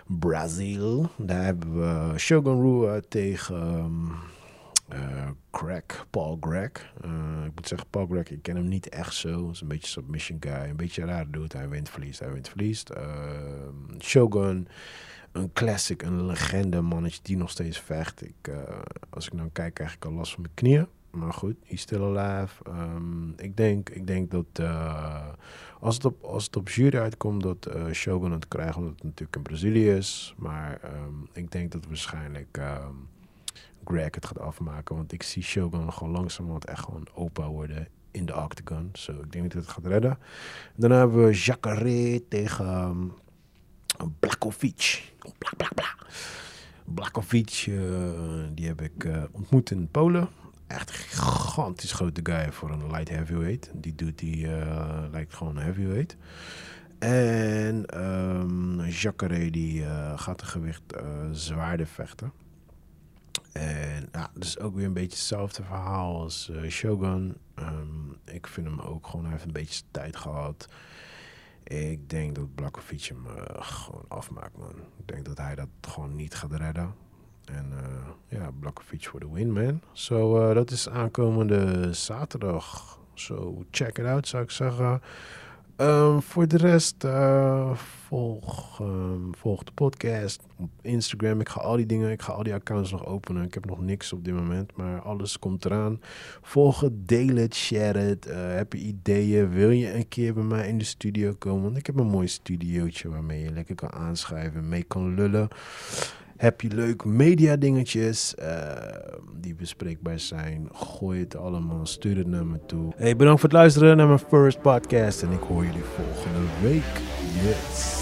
Brazil. Daar hebben we Shogun Rua tegen um, Greg, Paul Greg. ik moet zeggen, Paul Greg, ik ken hem niet echt zo. is een beetje submission guy, een beetje raar doet. Hij wint, verliest, hij wint, verliest. Ehm, Shogun een classic, een legende mannetje die nog steeds vecht. Ik, uh, als ik nou kijk, krijg ik al last van mijn knieën. Maar goed, he's still alive. Um, ik, denk, ik denk dat uh, als, het op, als het op jury uitkomt, dat uh, Shogun het krijgt, omdat het natuurlijk in Brazilië is. Maar um, ik denk dat waarschijnlijk Greg het gaat afmaken. Want ik zie Shogun gewoon langzamerhand echt gewoon opa worden in de octagon. Zo, ik denk dat het gaat redden. Daarna hebben we Jacare tegen um, Blakovic. Bla, bla, bla. Blakovic, uh, die heb ik uh, ontmoet in Polen. Echt een gigantisch grote guy voor een light heavyweight. Die doet die uh, lijkt gewoon een heavyweight. En um, Jacare die gaat de gewicht zwaarder vechten. En ja, dus ook weer een beetje hetzelfde verhaal als uh, Shogun. Um, ik vind hem ook gewoon, heeft een beetje tijd gehad. Ik denk dat Blakovic hem uh, gewoon afmaakt, man. Ik denk dat hij dat gewoon niet gaat redden. En uh, ja, Blakovic voor de win, man. Zo, dat is aankomende zaterdag. Zo, check it out, zou ik zeggen. Um, voor de rest, uh, volg, um, volg de podcast op Instagram. Ik ga al die dingen, ik ga al die accounts nog openen. Ik heb nog niks op dit moment, maar alles komt eraan. Volg het, deel het, share het. Uh, heb je ideeën? Wil je een keer bij mij in de studio komen? Want ik heb een mooi studiootje waarmee je lekker kan aanschrijven, mee kan lullen. Heb je leuk media dingetjes uh, die bespreekbaar zijn? Gooi het allemaal, stuur het naar me toe. Hey, bedankt voor het luisteren naar mijn first podcast en ik hoor jullie volgende week. Yes.